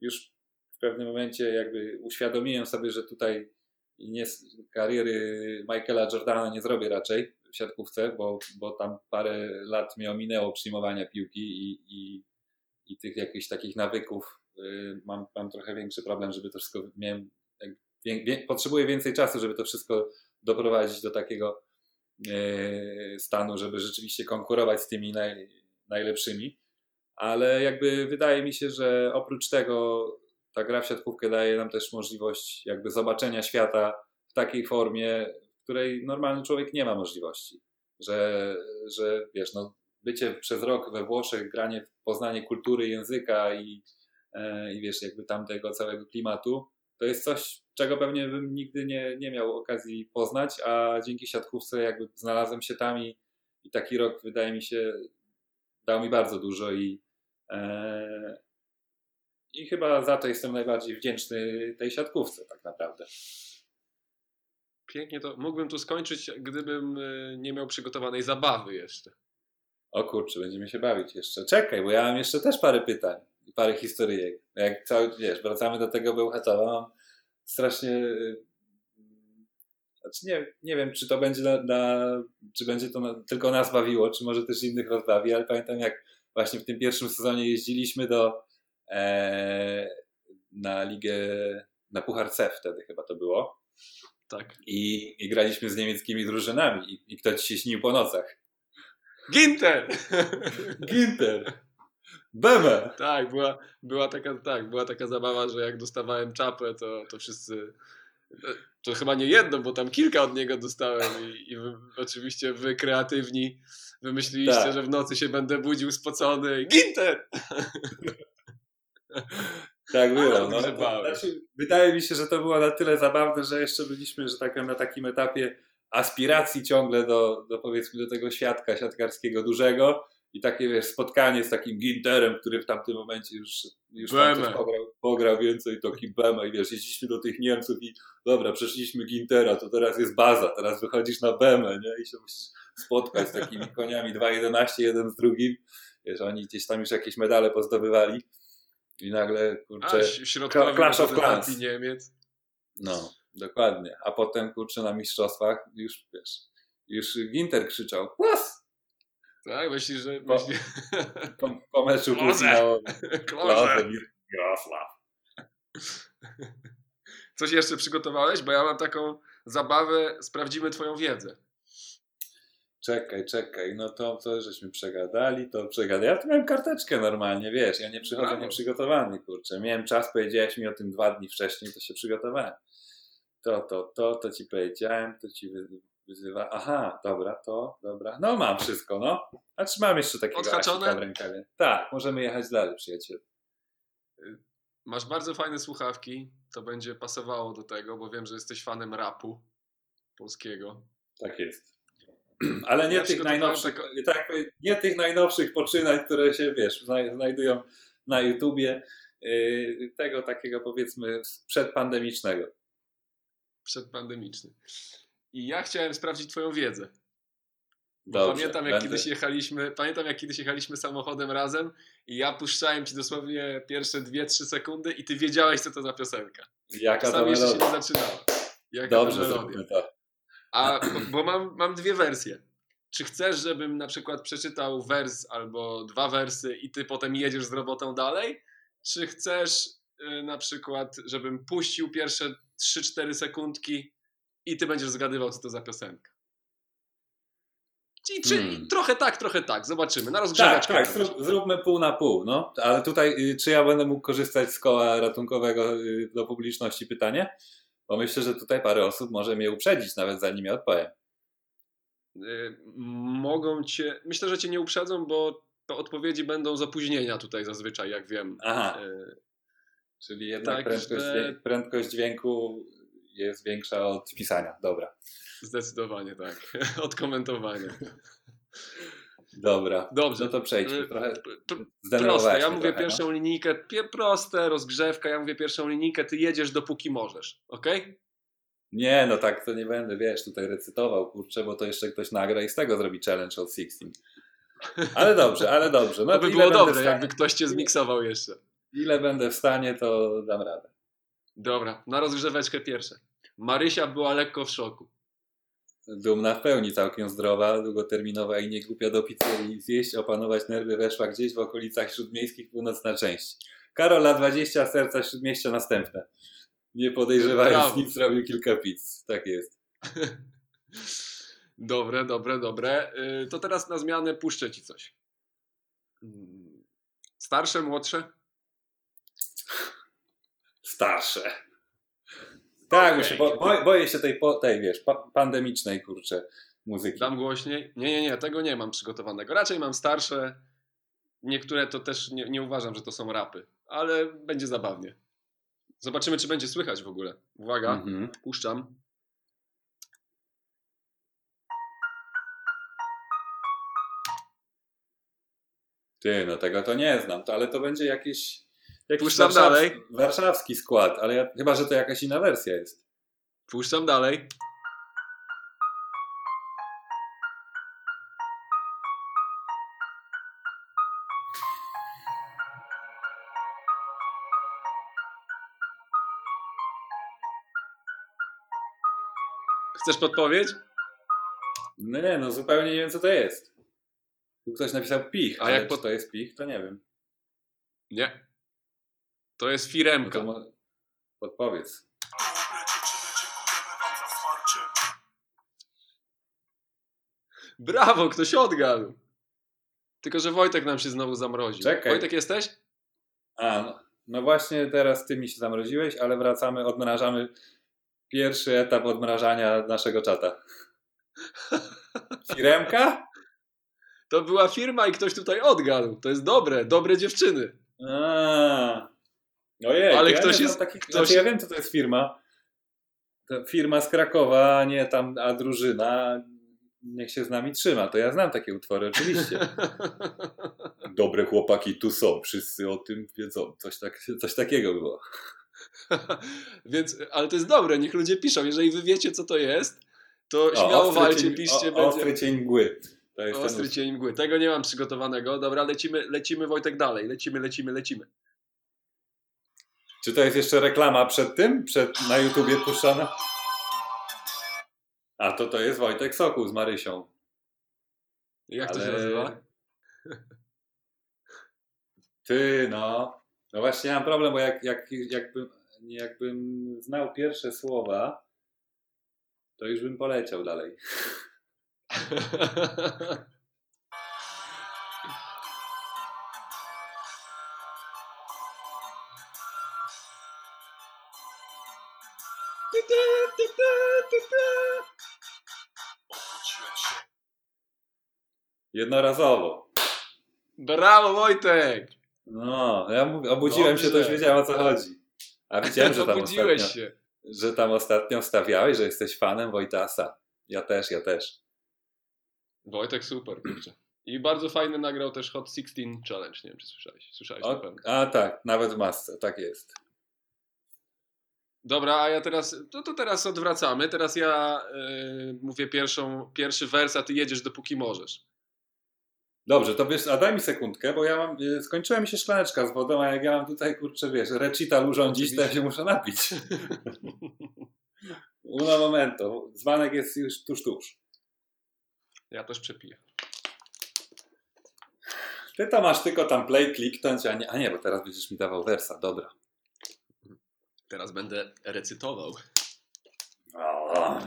już w pewnym momencie jakby uświadomiłem sobie, że tutaj nie, kariery Michaela Jordana nie zrobię raczej w siatkówce, bo, bo tam parę lat mnie ominęło przyjmowania piłki i, i, i tych jakichś takich nawyków. y, Mam, mam trochę większy problem, żeby to wszystko miałem. Wie, wie, potrzebuję więcej czasu, żeby to wszystko doprowadzić do takiego e, stanu, żeby rzeczywiście konkurować z tymi naj, najlepszymi. Ale jakby wydaje mi się, że oprócz tego ta gra w siatkówkę daje nam też możliwość jakby zobaczenia świata w takiej formie, w której normalny człowiek nie ma możliwości. Że, że wiesz, no, bycie przez rok we Włoszech, granie poznanie kultury, języka i, e, i wiesz, jakby tamtego całego klimatu, to jest coś, czego pewnie bym nigdy nie, nie miał okazji poznać, a dzięki siatkówce jakby znalazłem się tam i, i taki rok wydaje mi się dał mi bardzo dużo i, e, i chyba za to jestem najbardziej wdzięczny tej siatkówce tak naprawdę. Pięknie to. Mógłbym tu skończyć, gdybym y, nie miał przygotowanej zabawy jeszcze. O kurczę, będziemy się bawić jeszcze. Czekaj, bo ja mam jeszcze też parę pytań parę historyjek. Jak cały, wiesz, wracamy do tego Bełchatowa, mam strasznie y, znaczy nie, nie wiem, czy to będzie na, na, czy będzie to na, tylko nas bawiło, czy może też innych rozbawi, ale pamiętam jak właśnie w tym pierwszym sezonie jeździliśmy do e, na ligę, na Puchar CEF wtedy chyba to było Tak. i, i graliśmy z niemieckimi drużynami i, i kto ci się śnił po nocach? Ginter! Ginter! Beme! tak, była, była, taka, tak, była taka zabawa, że jak dostawałem czapę, to, to wszyscy. To chyba nie jedno, bo tam kilka od niego dostałem i, i wy, oczywiście wy kreatywni wymyśliliście, Tak. że w nocy się będę budził spocony. Ginter! Tak było. No, znaczy, wydaje mi się, że to było na tyle zabawne, że jeszcze byliśmy, że tak na takim etapie aspiracji ciągle do, do powiedzmy do tego świadka siatkarskiego dużego i takie wiesz, spotkanie z takim Ginterem, który w tamtym momencie już, już tam coś pograł, pograł więcej, taki Bema i wiesz, jeździliśmy do tych Niemców i dobra, przeszliśmy Gintera, to teraz jest baza, teraz wychodzisz na Bemę, nie? I się musisz spotkać z takimi koniami 2.11, jeden z drugim. Wiesz, oni gdzieś tam już jakieś medale pozdobywali. I nagle, A, kurczę, środkowy Clash of Clans. Niemiec. no, dokładnie. A potem, kurczę, na mistrzostwach już, wiesz, już Ginter krzyczał, Kłas! Tak, myślisz, że... Po- Myśli... Po, po meczu Klose. Mirosław. Coś jeszcze przygotowałeś? Bo ja mam taką zabawę, sprawdzimy twoją wiedzę. Czekaj, czekaj, no to co żeśmy przegadali, to przegadali. Ja tu miałem karteczkę normalnie, wiesz, ja nie przychodzę Brawo. nieprzygotowany, kurczę. Miałem czas, powiedziałeś mi o tym dwa dni wcześniej, to się przygotowałem. To, to, to, to ci powiedziałem, to ci wyzywa. Aha, dobra, to, dobra. No mam wszystko, no. A czy mam jeszcze takiego Odhaczone? w rękawie? Tak, możemy jechać dalej, przyjaciel. Masz bardzo fajne słuchawki, to będzie pasowało do tego, bo wiem, że jesteś fanem rapu polskiego. Tak jest. Ale nie Ja tych najnowszych, tak, nie tych najnowszych poczynań, które się, wiesz, znaj- znajdują na YouTubie, yy, tego takiego powiedzmy przedpandemicznego. Przedpandemiczny. I ja chciałem sprawdzić twoją wiedzę. Dobrze, pamiętam jak będę- kiedyś jechaliśmy, pamiętam jak kiedyś jechaliśmy samochodem razem i ja puszczałem ci dosłownie pierwsze 2-3 sekundy i ty wiedziałeś co to za piosenka. Jaka to Czasami jeszcze się nie zaczynała. Jaka Dobrze, to melodia. to. A, bo, bo mam, mam dwie wersje. Czy chcesz, żebym na przykład przeczytał wers albo dwa wersy i ty potem jedziesz z robotą dalej? Czy chcesz y, na przykład, żebym puścił pierwsze 3-4 sekundki i ty będziesz zgadywał, co to za piosenka? Czyli, czyli Hmm. trochę tak, trochę tak. Zobaczymy. Na Tak, rozgrzeweczkę. tak, będzie. zrób, zróbmy pół na pół, no. Ale tutaj, y, czy ja będę mógł korzystać z koła ratunkowego y, do publiczności pytanie? Bo myślę, że tutaj parę osób może mnie uprzedzić, nawet zanim ja odpowiem. Y, mogą cię. Myślę, że cię nie uprzedzą, bo to odpowiedzi będą z opóźnienia tutaj zazwyczaj, jak wiem. Aha, Y, czyli jednak tak, prędkość, że- prędkość dźwięku jest większa od pisania. Dobra. Zdecydowanie tak. Od komentowania. Dobra. Dobrze. No to przejdźmy. Y, Trochę Proste. Ja mówię trochę, pierwszą no. linijkę. Proste, rozgrzewka. Ja mówię pierwszą linijkę. Ty jedziesz dopóki możesz. Ok? Nie, no tak to nie będę, wiesz, tutaj recytował, kurczę, bo to jeszcze ktoś nagra i z tego zrobi challenge od 16. Ale dobrze, ale dobrze. No To by było dobre, stanie, jakby ktoś cię zmiksował jeszcze. Ile będę w stanie, to dam radę. Dobra, na rozgrzeweczkę pierwsze. Marysia była lekko w szoku. Dumna w pełni, całkiem zdrowa, długoterminowa i nie głupia do pizzerii zjeść, opanować nerwy weszła gdzieś w okolicach śródmiejskich, północna część. Karola 20, serca śródmieścia następne. Nie podejrzewając nic, zrobił kilka pizz. Tak jest. Dobre, dobre, dobre. Y, To teraz na zmianę puszczę ci coś. Mm, Starsze, młodsze? Starsze. Tak, okay. bo, bo, boję się tej, tej wiesz, pa, pandemicznej, kurczę, muzyki. Dam głośniej? Nie, nie, nie, tego nie mam przygotowanego. Raczej mam starsze. Niektóre to też nie, nie uważam, że to są rapy, ale będzie zabawnie. Zobaczymy, czy będzie słychać w ogóle. Uwaga, Mhm. puszczam. Ty, no tego to nie znam, to, ale to będzie jakiś Puszczam warszaws- dalej. warszawski skład, ale ja, chyba, że to jakaś inna wersja jest. Puszczam dalej. Chcesz podpowiedź? No nie, no zupełnie nie wiem, co to jest. Tu ktoś napisał pich, A jak pod- to jest pich, to nie wiem. Nie. To jest No firemka. to mo- podpowiedz. Brawo, ktoś odgadł. Tylko, że Wojtek nam się znowu zamroził. Czekaj. Wojtek jesteś? A, no, no właśnie teraz ty mi się zamroziłeś, ale wracamy, odmrażamy pierwszy etap odmrażania naszego czata. Firemka? To była firma i ktoś tutaj odgadł. To jest dobre, dobre dziewczyny. A. Ojej, Ale ja ktoś jest- Takich, ktoś- Znaczy ja wiem, co to jest firma. To firma z Krakowa, a nie tam, a drużyna niech się z nami trzyma. To ja znam takie utwory, oczywiście. Dobre chłopaki tu są, wszyscy o tym wiedzą. Coś, tak, coś takiego było. Więc, ale to jest dobre, niech ludzie piszą. Jeżeli wy wiecie, co to jest, to śmiało ostry walcie, cień, piszcie. o, będzie... Ostry cień mgły. To jest Ostry cień mgły. Tego nie mam przygotowanego. Dobra, lecimy, lecimy Wojtek dalej. Lecimy, lecimy, lecimy. Czy to jest jeszcze reklama przed tym? Przed, na YouTubie puszczana? A to to jest Wojtek Sokół z Marysią. Jak to się Ale- nazywa? Ty, no. No właśnie mam problem, bo jak, jak, jakbym, jakbym znał pierwsze słowa, to już bym poleciał dalej. Jednorazowo. Brawo Wojtek! No, ja mówię, obudziłem się, to już Dobrze. wiedziałem o co chodzi. A widziałem, że tam, ostatnio, się. że tam ostatnio stawiałeś, że jesteś fanem Wojtasa. Ja też, ja też. Wojtek super, kurczę. I bardzo fajny nagrał też Hot 16 Challenge, nie wiem czy słyszałeś. Słyszałeś na O, pewno. a tak, nawet w masce, tak jest. Dobra, a ja teraz, to, to teraz odwracamy. Teraz ja y, mówię pierwszą, pierwszy wers, a ty jedziesz dopóki możesz. Dobrze, to wiesz, a daj mi sekundkę, bo ja mam, y, skończyła mi się szklaneczka z wodą, a jak ja mam tutaj, kurczę, wiesz, recital urządzić, to ja się muszę napić. Uno momento, dzbanek jest już tuż, tuż. Ja też przepiję. Ty to masz tylko tam play kliknąć, a nie, a nie, bo teraz będziesz mi dawał wersa, dobra. Teraz będę recytował. O,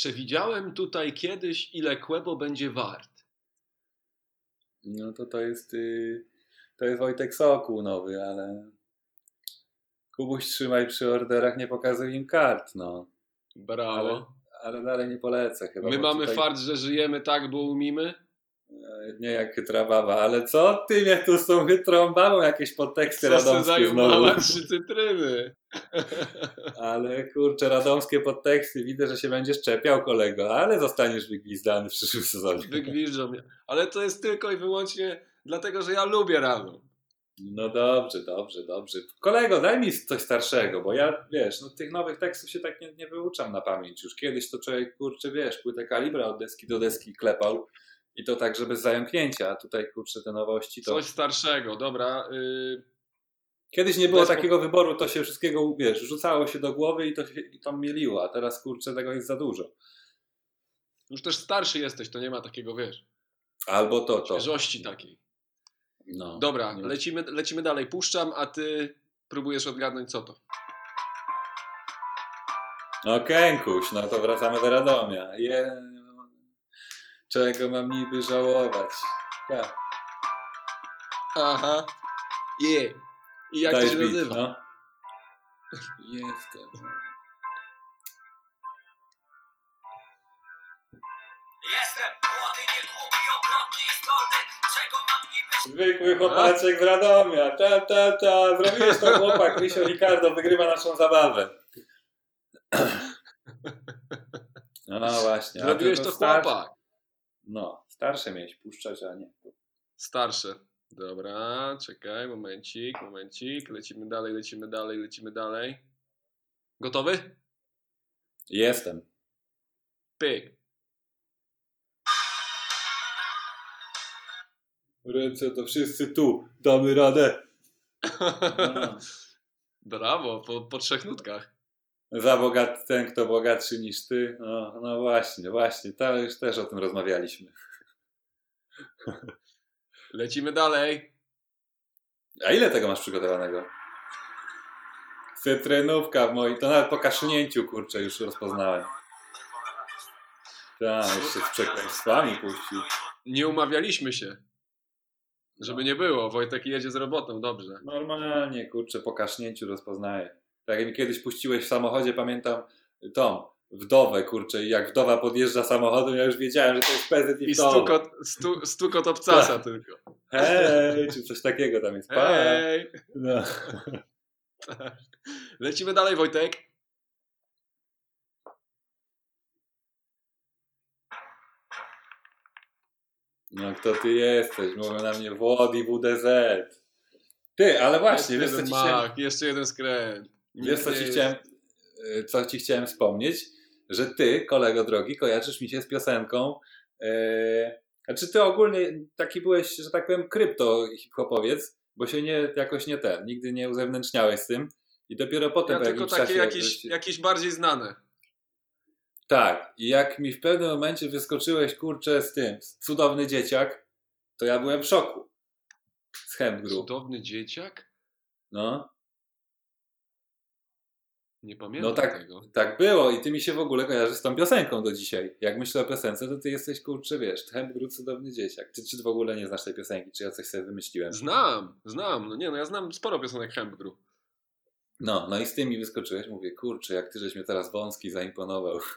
Przewidziałem tutaj kiedyś, ile kłębo będzie wart. no to to jest, y, to jest Wojtek Sokół nowy, ale Kubuś trzymaj przy orderach, nie pokazuj im kart, no. Brawo. Ale dalej nie polecę chyba. My mamy tutaj- fart, że żyjemy tak, bo umimy. Nie jak chytra baba, ale co ty mnie tu z tą chytrą babą jakieś podteksty Co radomskie znowu. trzy cytryny. Ale kurczę, radomskie podteksty, widzę, że się będziesz czepiał kolego, ale zostaniesz wygwizdany w przyszłym sezonie. Wygwiżdżą mnie. Ale to jest tylko i wyłącznie dlatego, że ja lubię Radom. No dobrze, dobrze, dobrze. Kolego, daj mi coś starszego, bo ja, wiesz, no tych nowych tekstów się tak nie, nie wyuczam na pamięć już. Kiedyś to człowiek, kurczę, wiesz, płytę kalibra od deski do deski klepał i to tak, że bez zająknięcia, tutaj, kurczę, te nowości to... Coś starszego, dobra. y, Kiedyś nie było Bez po- takiego wyboru, to się wszystkiego, wiesz, rzucało się do głowy i to się i to mieliło, a teraz, kurczę, tego jest za dużo. już też starszy jesteś, to nie ma takiego, wiesz, Albo to, to. świeżości takiej. No. Dobra, Nie. lecimy, lecimy dalej. Puszczam, a ty próbujesz odgadnąć co to. No kękuś, no to wracamy do Radomia. Je... Czego mam niby żałować? Tak, Aha. Je. I jak to się beat, nazywa? No. Jestem. Jestem młody, niegłupi, okrutny i zdolny Czego mam niby Zwykły chłopaczek z Radomia. Ta, ta, ta. Zrobiłeś to chłopak. Misio Ricardo wygrywa naszą zabawę. No właśnie. a Zrobiłeś to chłopak. No, starsze miałeś puszczać, a nie. Starsze. Dobra, czekaj, momencik, momencik. Lecimy dalej, lecimy dalej, lecimy dalej. Gotowy? Jestem. Pyk. Ręce to wszyscy tu. Damy radę. No. Brawo, po, po trzech nutkach. Za bogat ten, kto bogatszy niż ty. No, no właśnie, właśnie. To już też o tym rozmawialiśmy. Lecimy dalej. A ile tego masz przygotowanego? Cytrynówka w mojej. To nawet po kaszlnięciu, kurczę, już rozpoznałem. Tak, jeszcze z przekleństwami puścił. Nie umawialiśmy się. Żeby nie było, Wojtek jedzie z robotą, dobrze. Normalnie, kurczę, po kasznięciu rozpoznaję. Tak jak mi kiedyś puściłeś w samochodzie, pamiętam tą wdowę, kurczę, i jak wdowa podjeżdża samochodem, ja już wiedziałem, że to jest prezent i I stukot, stu, stukot obcasa Tak. tylko. Hej, czy coś takiego tam jest. Hej! No. Lecimy dalej, Wojtek. no kto ty jesteś? Mówią na mnie Włody WDZ. Ty, ale właśnie, wiesz Jeszcze co ci jeden mach, jeszcze jeden skręt. Wiesz, co ci chciałem, y, co ci chciałem wspomnieć? Że ty, kolego drogi, kojarzysz mi się z piosenką e, A czy ty ogólnie taki byłeś, że tak powiem, krypto hip-hopowiec, bo się nie, jakoś nie ten, nigdy nie uzewnętrzniałeś z tym i dopiero potem Ja po tylko takie jakieś, jakieś bardziej znane. Tak, i jak mi w pewnym momencie wyskoczyłeś, kurczę, z tym, z cudowny dzieciak, to ja byłem w szoku. Z Hemp Group. Cudowny dzieciak? No, Nie pamiętam no tak, tego. tak było i ty mi się w ogóle kojarzysz z tą piosenką do dzisiaj. Jak myślę o piosence, to ty jesteś, kurczę, wiesz, Group, cudowny dzieciak. Czy, czy w ogóle nie znasz tej piosenki, czy ja coś sobie wymyśliłem? Znam, znam. No nie, no ja znam sporo piosenek Hemp Group. No, no i z tym mi wyskoczyłeś, mówię, kurczę, jak ty żeś mnie teraz wąski zaimponował.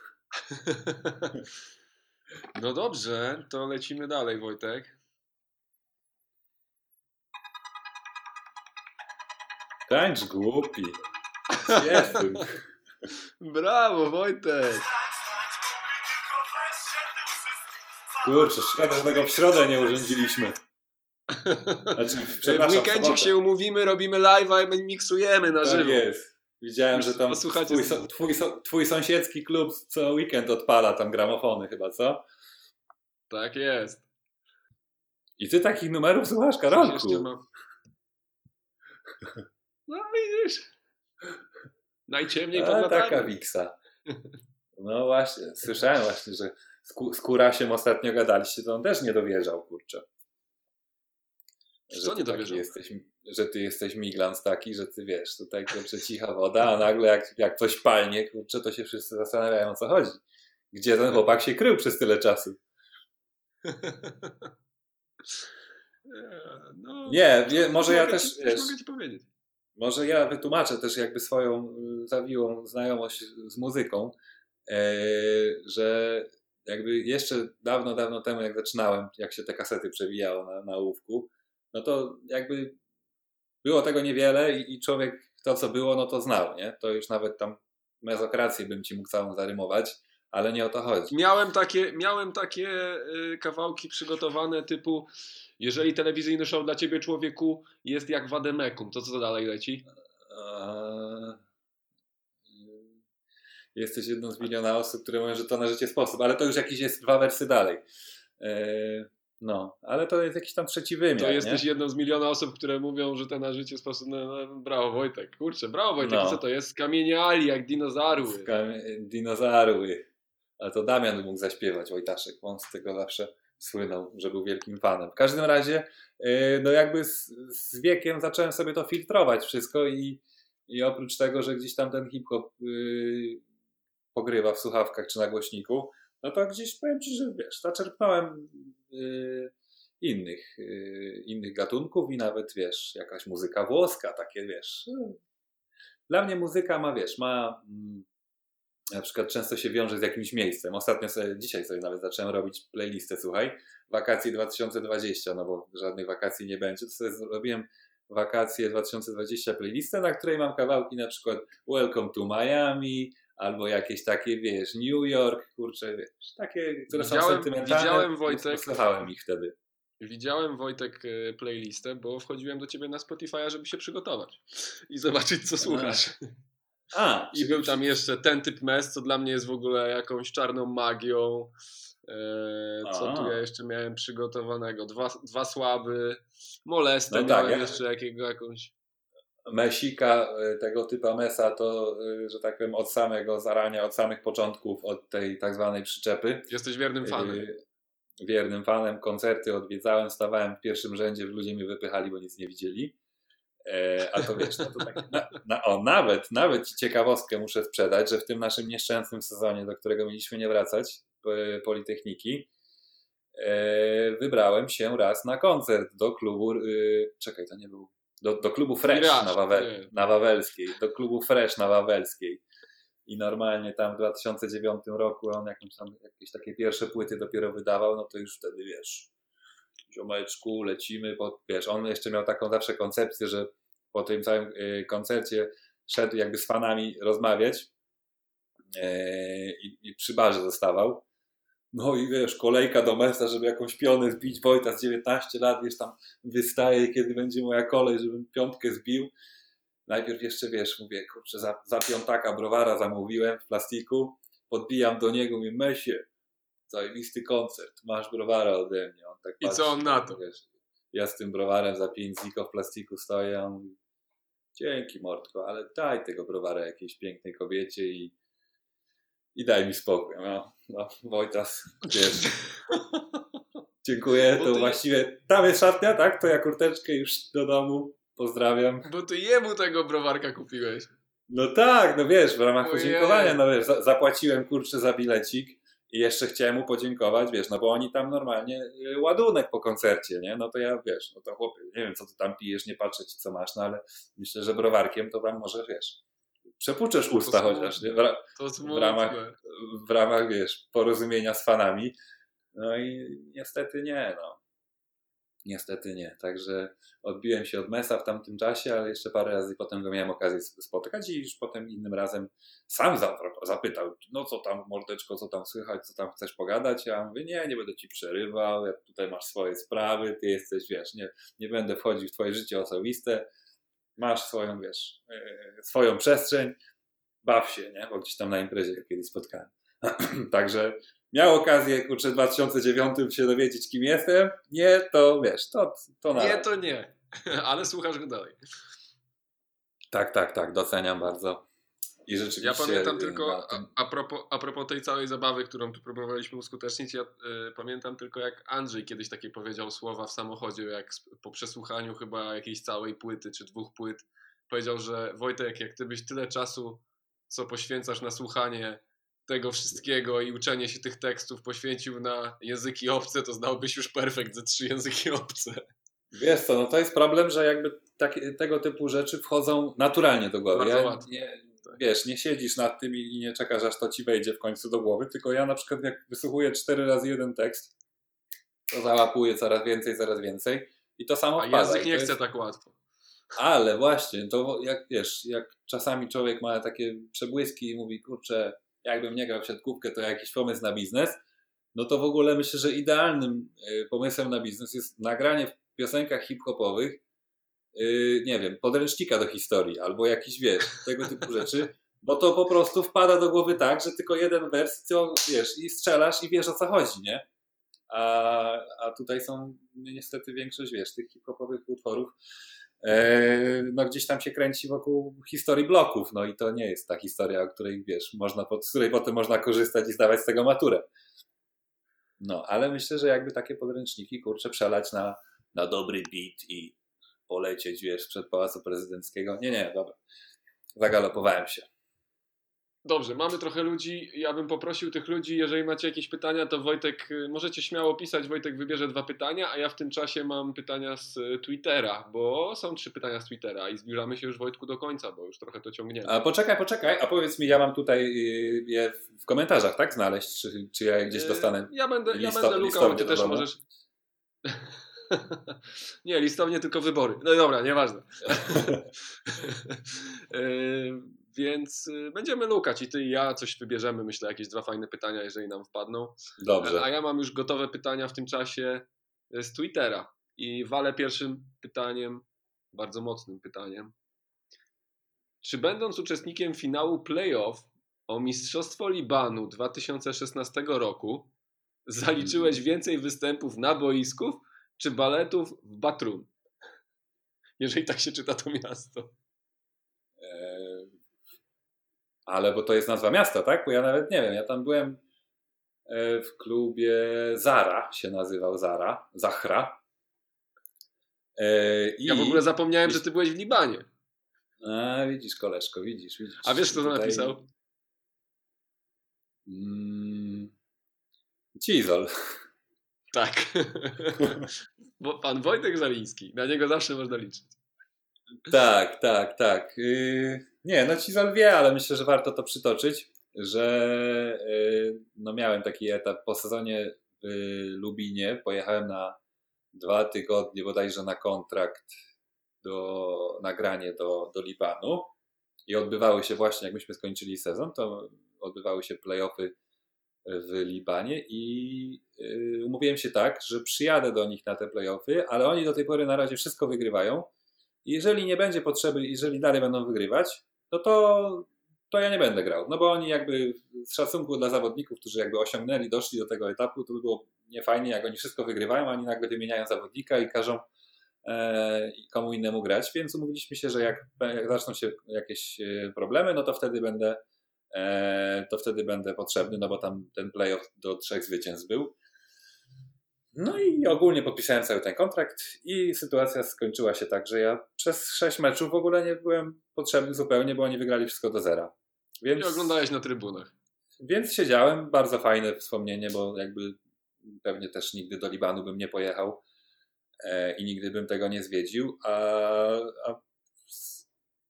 No dobrze, to lecimy dalej, Wojtek. Tańcz głupi. Jestem. Brawo, Wojtek! Kurczę, szkoda, że tego w środę nie urządziliśmy. Znaczy, W weekendzie się umówimy, robimy live'a i my miksujemy na Tak żywo. jest. Widziałem, że tam twój, so, twój, so, twój sąsiedzki klub co weekend odpala tam gramofony chyba, co? Tak jest. I ty takich numerów słuchasz, Karolku? No widzisz. Najciemniej pod latarnią. taka wiksa. No właśnie, słyszałem właśnie, że z, Ku- z Kurasiem ostatnio gadaliście, to on też nie dowierzał, kurczę. Co ty nie dowierzał? Jesteś, że ty jesteś miglans taki, że ty wiesz, tutaj kurczę cicha woda, a nagle jak, jak coś palnie, kurczę, to się wszyscy zastanawiają o co chodzi. Gdzie ten chłopak się krył przez tyle czasu? No, Nie, wie, może ja też, wiesz, mogę ci powiedzieć. Może ja wytłumaczę też jakby swoją y, zawiłą znajomość z muzyką, e, że jakby jeszcze dawno, dawno temu jak zaczynałem, jak się te kasety przewijało na, na ołówku, no to jakby było tego niewiele i, i człowiek to co było, no to znał, nie? To już nawet tam mezokrację bym ci mógł całą zarymować, ale nie o to chodzi. Miałem takie, miałem takie y, kawałki przygotowane typu jeżeli telewizyjny show dla ciebie człowieku jest jak wademekum, to co dalej leci? Eee, Jesteś jedną z miliona osób, które mówią, że to na życie sposób, ale to już jakieś jest dwa wersy dalej. Eee, No, ale to jest jakiś tam trzeci wymiar. To nie? jesteś jedną z miliona osób, które mówią, że to na życie sposób. No, no, brawo Wojtek, kurczę, brawo Wojtek, No. co to jest? Skamieniali jak dinozaury. Skam- Dinozaury. Ale to Damian mógł zaśpiewać, Wojtaszek. On z tego zawsze słynął, że był wielkim fanem. W każdym razie, yy, no jakby z, z wiekiem zacząłem sobie to filtrować wszystko i, i oprócz tego, że gdzieś tam ten hip-hop yy, pogrywa w słuchawkach czy na głośniku, no to gdzieś powiem Ci, że wiesz, zaczerpnąłem yy, innych, yy, innych gatunków i nawet, wiesz, jakaś muzyka włoska, takie, wiesz, yy. dla mnie muzyka ma, wiesz, ma mm, na przykład często się wiąże z jakimś miejscem. Ostatnio sobie, dzisiaj sobie nawet zacząłem robić playlistę, słuchaj, wakacje 2020, no bo żadnych wakacji nie będzie, to sobie zrobiłem wakacje 2020 playlistę, na której mam kawałki na przykład Welcome to Miami, albo jakieś takie, wiesz, New York, kurczę, wiesz, takie, które są Widziałem- sentymentalne. widziałem, Wojtek. Słuchałem ich wtedy. Widziałem Wojtek e, playlistę, bo wchodziłem do ciebie na Spotify'a, żeby się przygotować i zobaczyć, co słuchasz. A, I był tam jeszcze ten typ mes, co dla mnie jest w ogóle jakąś czarną magią. E, co A. tu ja jeszcze miałem przygotowanego? Dwa, dwa słaby, molestę No tak, miałem ja- jeszcze jakiego jakąś. Mesika, y, tego typa Mesa, to, y, że tak powiem, od samego zarania, od samych początków, od tej tak zwanej przyczepy. Jesteś wiernym fanem. Wiernym fanem, koncerty odwiedzałem, stawałem w pierwszym rzędzie, ludzie mnie wypychali, bo nic nie widzieli. E, a to wiesz, no to tak, na, na, o, nawet, nawet ci ciekawostkę muszę sprzedać, że w tym naszym nieszczęsnym sezonie, do którego mieliśmy nie wracać, Politechniki, e, wybrałem się raz na koncert do klubu, y, czekaj, to nie był, do, do klubu Fresh na, Wawe, nie. na Wawelskiej, do klubu Fresh na Wawelskiej. I normalnie tam w 2009 roku on jakimś tam, jakieś takie pierwsze płyty dopiero wydawał, no to już wtedy wiesz, ziomeczku, lecimy, bo wiesz, on jeszcze miał taką zawsze koncepcję, że po tym całym y, koncercie szedł jakby z fanami rozmawiać e, i, i przy barze zostawał. No i wiesz, kolejka do mesta, żeby jakąś pionę zbić. Wojta z 19 lat, wiesz, tam wystaje, kiedy będzie moja kolej, żebym piątkę zbił. Najpierw jeszcze, wiesz, mówię, kurczę, za, za piątaka browara zamówiłem w plastiku, podbijam do niego, mówię, Mesie, zajebisty koncert, masz browara ode mnie. On tak I patrzy, co on na to? Wiesz, ja z tym browarem za 5 ziko w plastiku stoję, on mówi, dzięki Mordko, ale daj tego browara jakiejś pięknej kobiecie i, i daj mi spokój. No, no Wojtas, wiesz, dziękuję, to właściwie, tam jest szatnia, tak? To ja kurteczkę już do domu, pozdrawiam. Bo ty jemu tego browarka kupiłeś. No tak, no wiesz, w ramach Ojej. podziękowania, no wiesz, za, zapłaciłem kurczę za bilecik i jeszcze chciałem mu podziękować, wiesz, no bo oni tam normalnie y, ładunek po koncercie, nie? No to ja, wiesz, no to chłopie, nie wiem co ty tam pijesz, nie patrzę ci co masz, no ale myślę, że browarkiem to tam może, wiesz, przepuczesz usta To chociaż, nie? W, ra- To w ramach, w ramach, wiesz, porozumienia z fanami. No i niestety nie, no. Niestety nie. Także odbiłem się od Mesa w tamtym czasie, ale jeszcze parę razy potem go miałem okazję sp- spotkać i już potem innym razem sam za- zapytał, no co tam mordeczko, co tam słychać, co tam chcesz pogadać? Ja mówię, nie, nie będę ci przerywał, ja tutaj masz swoje sprawy, ty jesteś, wiesz, nie, nie będę wchodził w twoje życie osobiste, masz swoją, wiesz, yy, swoją przestrzeń, baw się, nie? Bo gdzieś tam na imprezie kiedyś spotkałem. Także miał okazję, kurczę, w 2009 się dowiedzieć, kim jestem. Nie, to wiesz, to, to na Nie, to nie. Ale słuchasz go dalej. Tak, tak, tak, doceniam bardzo. I rzeczywiście. Ja pamiętam tylko, a, a, propos, a propos tej całej zabawy, którą tu próbowaliśmy uskutecznić, ja y, pamiętam tylko jak Andrzej kiedyś takie powiedział słowa w samochodzie, jak po przesłuchaniu chyba jakiejś całej płyty czy dwóch płyt, powiedział, że Wojtek, jak ty byś tyle czasu, co poświęcasz na słuchanie tego wszystkiego i uczenie się tych tekstów poświęcił na języki obce, to znałbyś już perfekt ze trzy języki obce. Wiesz co, no to jest problem, że jakby takie, tego typu rzeczy wchodzą naturalnie do głowy. Ja, nie, Tak. wiesz, nie siedzisz nad tym i nie czekasz, aż to ci wejdzie w końcu do głowy, tylko ja na przykład jak wysłuchuję cztery razy jeden tekst, to załapuję coraz więcej, coraz więcej i to samo A wpada. język nie to chce jest- tak łatwo. Ale właśnie, to jak wiesz, jak czasami człowiek ma takie przebłyski i mówi, kurczę, jakbym nie grał w siatkówkę, to jakiś pomysł na biznes, no to w ogóle myślę, że idealnym y, pomysłem na biznes jest nagranie w piosenkach hip-hopowych, y, nie wiem, podręcznika do historii albo jakiś, wiesz, tego typu rzeczy, bo to po prostu wpada do głowy tak, że tylko jeden wers, co, wiesz, i strzelasz i wiesz o co chodzi, nie? A, a tutaj są no, niestety większość, wiesz, tych hip-hopowych utworów no gdzieś tam się kręci wokół historii bloków, no i to nie jest ta historia, o której, wiesz, można, z której potem można korzystać i zdawać z tego maturę. No, ale myślę, że jakby takie podręczniki, kurczę, przelać na, na dobry beat i polecieć, wiesz, przed Pałacu Prezydenckiego. Nie, nie, dobra. Zagalopowałem się. Dobrze, mamy trochę ludzi. Ja bym poprosił tych ludzi, jeżeli macie jakieś pytania, to Wojtek, y, możecie śmiało pisać. Wojtek wybierze dwa pytania, a ja w tym czasie mam pytania z y, Twittera, bo są trzy pytania z Twittera i zbliżamy się już Wojtku do końca, bo już trochę to ciągniemy. A poczekaj, poczekaj, a powiedz mi, ja mam tutaj y, je w komentarzach, tak, znaleźć, czy, czy ja je gdzieś dostanę? Ja będę, ja listo- będę lukał, ty też możesz. nie, listownie tylko wybory. No dobra, nieważne. Y, Więc y, będziemy lukać i ty i ja coś wybierzemy, myślę, jakieś dwa fajne pytania, jeżeli nam wpadną. Dobrze. A ja mam już gotowe pytania w tym czasie e, z Twittera. I walę pierwszym pytaniem, bardzo mocnym pytaniem. Czy będąc uczestnikiem finału playoff o Mistrzostwo Libanu 2016 roku, zaliczyłeś więcej występów na boisku czy baletów w Batrum? Jeżeli tak się czyta to miasto. E, Ale bo to jest nazwa miasta, tak? Bo ja nawet nie wiem. Ja tam byłem e, w klubie Zara, się nazywał Zara, Zachra. E, I... Ja w ogóle zapomniałem, że ty byłeś w Libanie. A, widzisz, koleżko, widzisz, widzisz. A wiesz, kto to Tutaj- napisał? Mm, Cizol. Tak. Bo pan Wojtek Żaliński. Na niego zawsze można liczyć. Tak, tak, tak. Yy, nie, no Cizol wie, ale myślę, że warto to przytoczyć, że yy, no miałem taki etap po sezonie w Lubinie. Pojechałem na dwa tygodnie bodajże na kontrakt do nagranie do, do Libanu i odbywały się właśnie, jak myśmy skończyli sezon, to odbywały się playoffy w Libanie i yy, umówiłem się tak, że przyjadę do nich na te playoffy, ale oni do tej pory na razie wszystko wygrywają. I jeżeli nie będzie potrzeby, jeżeli dalej będą wygrywać, no to, to ja nie będę grał. No bo oni jakby z szacunku dla zawodników, którzy jakby osiągnęli, doszli do tego etapu, to by było niefajnie, jak oni wszystko wygrywają, a oni nagle wymieniają zawodnika i każą e, komu innemu grać, więc umówiliśmy się, że jak, jak zaczną się jakieś e, problemy, no to wtedy będę e, to wtedy będę potrzebny, no bo tam ten playoff do trzech zwycięstw był. No i ogólnie podpisałem cały ten kontrakt i sytuacja skończyła się tak, że ja przez sześć meczów w ogóle nie byłem potrzebny zupełnie, bo oni wygrali wszystko do zera. Więc, I oglądałeś na trybunach. więc siedziałem, bardzo fajne wspomnienie, bo jakby pewnie też nigdy do Libanu bym nie pojechał e, i nigdy bym tego nie zwiedził, a, a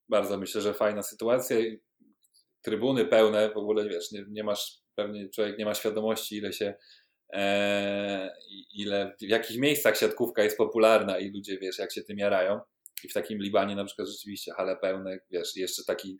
bardzo myślę, że fajna sytuacja. Trybuny pełne, w ogóle wiesz, nie, nie masz, pewnie człowiek nie ma świadomości, ile się ile, w jakich miejscach siatkówka jest popularna i ludzie, wiesz, jak się tym jarają. I w takim Libanie na przykład rzeczywiście hale pełne, wiesz, jeszcze taki,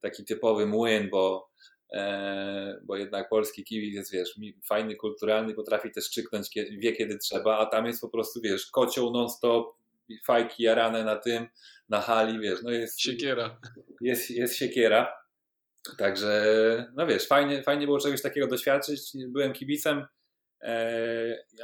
taki typowy młyn, bo, e, bo jednak polski kibic jest, wiesz, fajny, kulturalny, potrafi też krzyknąć, wie kiedy trzeba, a tam jest po prostu, wiesz, kocioł non-stop, fajki jarane na tym, na hali, wiesz, no jest, Siekiera. jest, jest siekiera. Także, no wiesz, fajnie, fajnie było czegoś takiego doświadczyć. Byłem kibicem,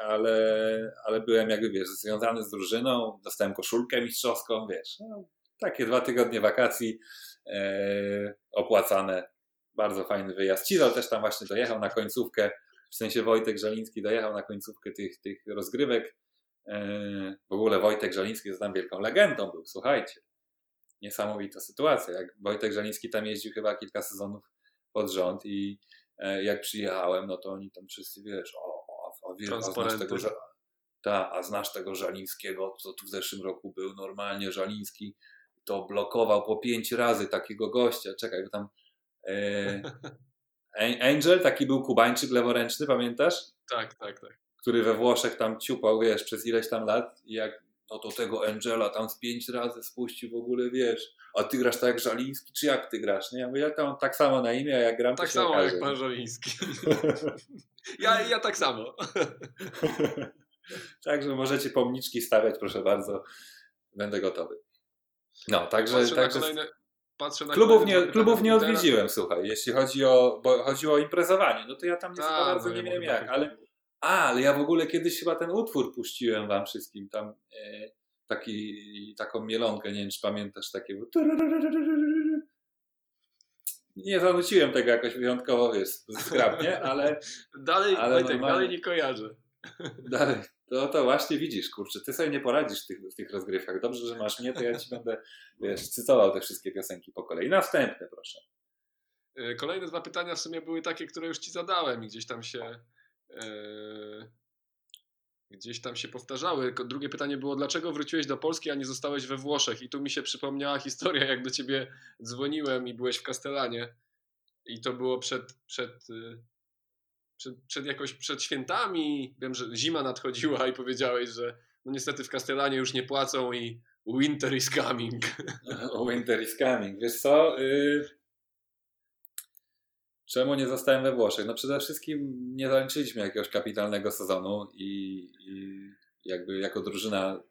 ale, ale byłem jakby, wiesz, związany z drużyną, dostałem koszulkę mistrzowską, wiesz, no, takie dwa tygodnie wakacji e, opłacane. Bardzo fajny wyjazd. Cizol też tam właśnie dojechał na końcówkę, w sensie Wojtek Żaliński dojechał na końcówkę tych, tych rozgrywek. E, w ogóle Wojtek Żaliński jest tam wielką legendą był, słuchajcie niesamowita sytuacja. Jak Wojtek Żeliński tam jeździł chyba kilka sezonów pod rząd i e, jak przyjechałem, no to oni tam wszyscy, wiesz, o, o a, wiesz, a znasz tego, że, ta, a znasz tego Żalińskiego, co tu w zeszłym roku był? Normalnie, Żaliński to blokował po pięć razy takiego gościa, czekaj, bo tam e, An- Angel, taki był kubańczyk leworęczny, pamiętasz? Tak, tak, tak. który we Włoszech tam ciupał, wiesz, przez ileś tam lat. I jak no to tego Angela tam z pięć razy spuścił w ogóle, wiesz, a ty grasz tak jak Żaliński, czy jak ty grasz, nie? Ja mówię, ja tam tak samo na imię, a jak gram, to Tak samo okaże. jak pan Żoliński. Ja, ja tak samo. Także możecie pomniczki stawiać, proszę bardzo, będę gotowy. No, także, Patrzę na także kolejne... Patrzę na klubów, nie, klubów nie odwiedziłem, słuchaj, jeśli chodzi o, bo chodziło o imprezowanie, no to ja tam nie Tak, bardzo no nie ja wiem jak, tak- ale A, ale ja w ogóle kiedyś chyba ten utwór puściłem wam wszystkim, tam e, taki, taką mielonkę, nie wiem czy pamiętasz, takie było nie zanuciłem tego jakoś wyjątkowo, wiesz, zgrabnie, ale Dalej, Ale Wojtek, normalnie- dalej nie kojarzę. dalej, to, to właśnie widzisz, kurczę, ty sobie nie poradzisz w tych, w tych rozgrywkach. Dobrze, że masz mnie, to ja ci będę, wiesz, cytował te wszystkie piosenki po kolei. Następne, proszę. E, Kolejne dwa pytania w sumie były takie, które już ci zadałem i gdzieś tam się e, gdzieś tam się powtarzały. Drugie pytanie było, dlaczego wróciłeś do Polski, a nie zostałeś we Włoszech? I tu mi się przypomniała historia, jak do ciebie dzwoniłem i byłeś w Castellanie i to było przed, przed, y, przed, przed jakoś przed świętami. Wiem, że zima nadchodziła i powiedziałeś, że no niestety w Castellanie już nie płacą i winter is coming. Winter is coming. Wiesz co? Y... Czemu nie zostałem we Włoszech? No przede wszystkim nie zaliczyliśmy jakiegoś kapitalnego sezonu i, i jakby jako drużyna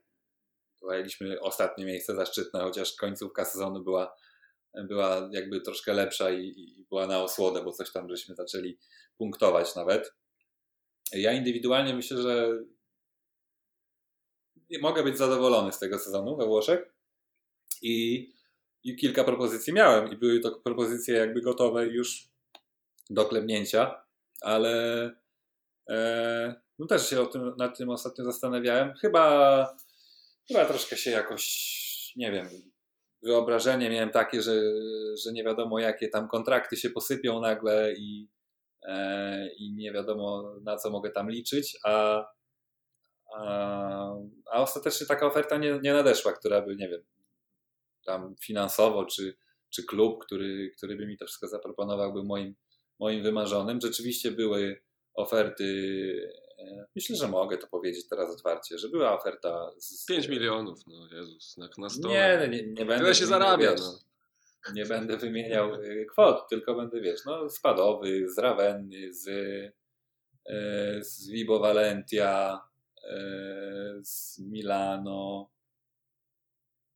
zajęliśmy ostatnie miejsce zaszczytne, chociaż końcówka sezonu była, była jakby troszkę lepsza i, i była na osłodę, bo coś tam żeśmy zaczęli punktować nawet. Ja indywidualnie myślę, że mogę być zadowolony z tego sezonu we Włoszech i, i kilka propozycji miałem i były to propozycje jakby gotowe już do ale e, no też się o tym, nad tym ostatnio zastanawiałem. Chyba, chyba troszkę się jakoś, nie wiem, wyobrażenie miałem takie, że, że nie wiadomo jakie tam kontrakty się posypią nagle i, e, i nie wiadomo na co mogę tam liczyć, a, a, a ostatecznie taka oferta nie, nie nadeszła, która by, nie wiem, tam finansowo, czy, czy klub, który, który by mi to wszystko zaproponował, był moim, moim wymarzonym. Rzeczywiście były oferty, e, myślę, że mogę to powiedzieć teraz otwarcie, że była oferta z... 5 milionów, no Jezus, na, na stole. Nie, nie, nie będę... Tyle się zarabia, wiesz, no. Nie będę wymieniał e, kwot, tylko będę, wiesz, no spadowy, z Ravenny, z, e, z Vibo Valentia, e, z Milano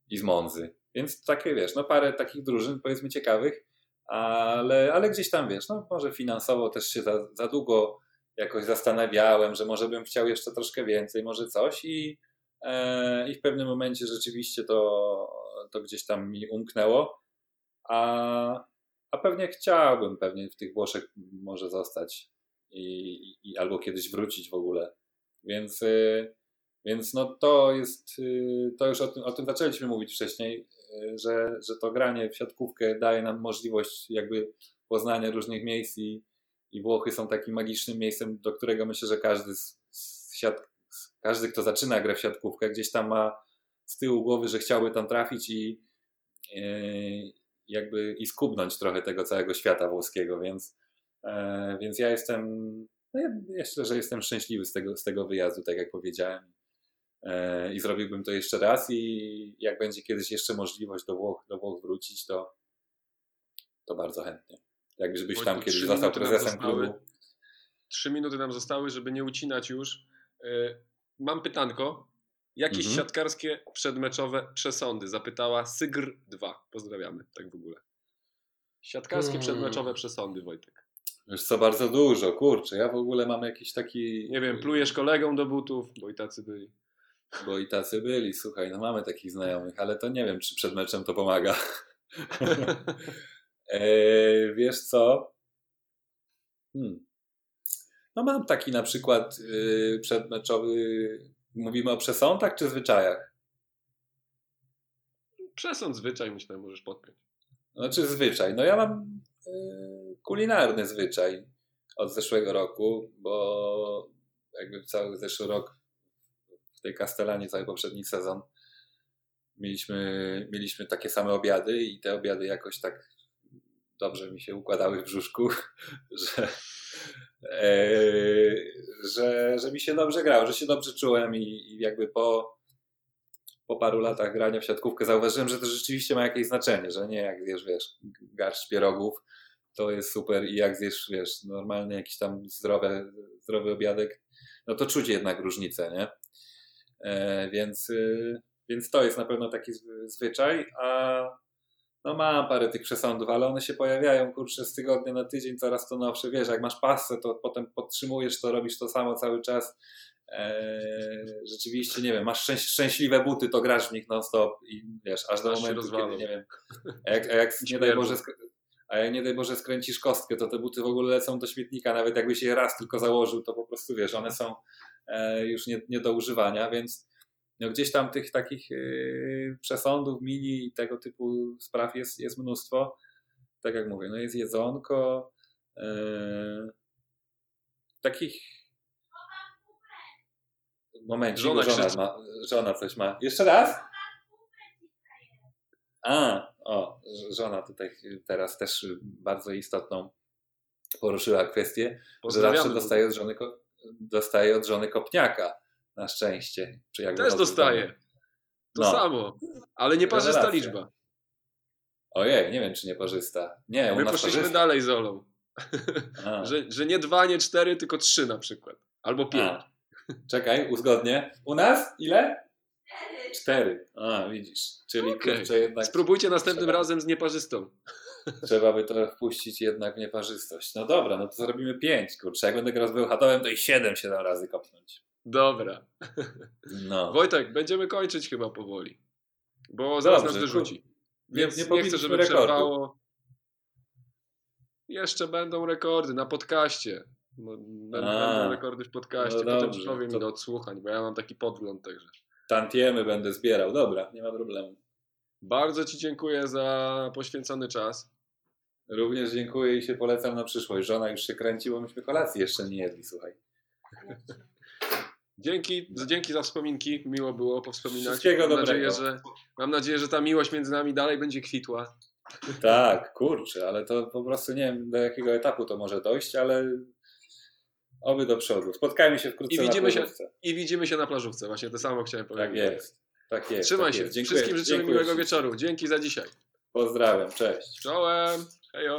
i z Monzy. Więc takie, wiesz, no parę takich drużyn powiedzmy ciekawych, ale, ale gdzieś tam wiesz, no może finansowo też się za, za długo jakoś zastanawiałem, że może bym chciał jeszcze troszkę więcej, może coś i, e, i w pewnym momencie rzeczywiście to, to gdzieś tam mi umknęło, a, a pewnie chciałbym pewnie w tych Włoszech może zostać i, i albo kiedyś wrócić w ogóle, więc y, więc no to jest, y, to już o tym, o tym zaczęliśmy mówić wcześniej, że, że to granie w siatkówkę daje nam możliwość jakby poznania różnych miejsc i, i Włochy są takim magicznym miejscem, do którego myślę, że każdy z, z siat, każdy, kto zaczyna grę w siatkówkę, gdzieś tam ma z tyłu głowy, że chciałby tam trafić i yy, jakby i skubnąć trochę tego całego świata włoskiego, więc, yy, więc ja jestem, no ja myślę, że jestem szczęśliwy z tego, z tego wyjazdu, tak jak powiedziałem. E, i zrobiłbym to jeszcze raz i jak będzie kiedyś jeszcze możliwość do Włoch, do Włoch wrócić, to, to bardzo chętnie. Jak żebyś tam kiedyś został prezesem klubu. Trzy minuty nam zostały, żeby nie ucinać już. E, Mam pytanko. Jakieś Mhm. siatkarskie przedmeczowe przesądy? Zapytała Sygr 2. Pozdrawiamy, tak w ogóle. Siatkarskie Hmm. przedmeczowe przesądy, Wojtek. Wiesz co, bardzo dużo, kurczę, ja w ogóle mam jakiś taki... Nie wiem, plujesz kolegom do butów, bo i tacy byli. Bo i tacy byli, słuchaj, no mamy takich znajomych, ale to nie wiem, czy przed meczem to pomaga. e, wiesz co? Hmm. No mam taki na przykład y, przedmeczowy, mówimy o przesądach czy zwyczajach? Przesąd zwyczaj, myślę, możesz podpiąć. Znaczy zwyczaj. No ja mam y, kulinarny zwyczaj od zeszłego roku, bo jakby cały zeszły rok tej Kastelanie, cały poprzedni sezon mieliśmy, mieliśmy takie same obiady i te obiady jakoś tak dobrze mi się układały w brzuszku, że, e, że, że mi się dobrze grało, że się dobrze czułem i, i jakby po, po paru latach grania w siatkówkę zauważyłem, że to rzeczywiście ma jakieś znaczenie, że nie jak zjesz, wiesz, garść pierogów, to jest super i jak zjesz, wiesz, normalny jakiś tam zdrowy, zdrowy obiadek, no to czuć jednak różnicę, nie? E, więc, y, więc to jest na pewno taki zwy- zwyczaj, a no mam parę tych przesądów, ale one się pojawiają, kurczę, z tygodnia na tydzień coraz to nowsze, wiesz, jak masz pasę, to potem podtrzymujesz to, robisz to samo cały czas, Eee, rzeczywiście, nie wiem, masz szczęś, szczęśliwe buty, to grasz w nich non-stop i wiesz, aż do Aż momentu, kiedy, nie wiem, a jak, a jak nie daj. Boże, a jak nie daj Boże skręcisz kostkę, to te buty w ogóle lecą do śmietnika, nawet jakbyś je raz tylko założył, to po prostu, wiesz, one są już nie, nie do używania, więc no, gdzieś tam tych takich e, przesądów, mini i tego typu spraw jest, jest mnóstwo. Tak jak mówię, no jest jedzonko, e, takich Momencik, Żona żona, ma, żona coś ma. Jeszcze raz? A, o, żona tutaj teraz też bardzo istotną poruszyła kwestię, że zawsze dostaje od żony, dostaje od żony kopniaka. Na szczęście. Czy jak Też dostaje. To No. samo. Ale nie parzysta liczba. Ojej, nie wiem, czy nie parzysta. Nie, u My nas poszliśmy parzysta. dalej z Olą. Że, że nie dwa, nie cztery, tylko trzy na przykład. Albo pięć. a. Czekaj, uzgodnię. U nas ile? Cztery. A, widzisz. Czyli kurczę jednak... Spróbujcie następnym Trzeba. razem z nieparzystą. Trzeba by to wpuścić jednak w nieparzystość. No dobra, no to zrobimy pięć, kurczę. Jak będę grał z Bełchatowem, to i siedem, siedem razy kopnąć. Dobra. No. Wojtek, będziemy kończyć chyba powoli. Bo zaraz Dobrze, nas wyrzuci. Nie- Więc nie nie, chcę, pobiliśmy żeby rekordu. przerwało. Jeszcze będą rekordy na podcaście. Będą, A, będą rekordy w podcaście. no Potem dobrze, powiem to- do odsłuchań, bo ja mam taki podgląd także. Tantiemy będę zbierał. Dobra, nie ma problemu. Bardzo Ci dziękuję za poświęcony czas. Również dziękuję i się polecam na przyszłość. Żona już się kręci, bo myśmy kolacji jeszcze nie jedli, słuchaj. Dzięki, dzięki za wspominki. Miło było powspominać. Wszystkiego mam nadzieję, dobrego. że, mam nadzieję, że ta miłość między nami dalej będzie kwitła. Tak, kurczę, ale to po prostu nie wiem do jakiego etapu to może dojść, ale oby do przodu. Spotkajmy się wkrótce I widzimy na się- plażówce. I widzimy się na plażówce. Właśnie to samo chciałem Tak powiedzieć. jest. Tak jest. Trzymaj tak się. jest. Dziękuję, Wszystkim życzymy miłego wieczoru. Dzięki za dzisiaj. Pozdrawiam, cześć. Czołem. Ja, ja.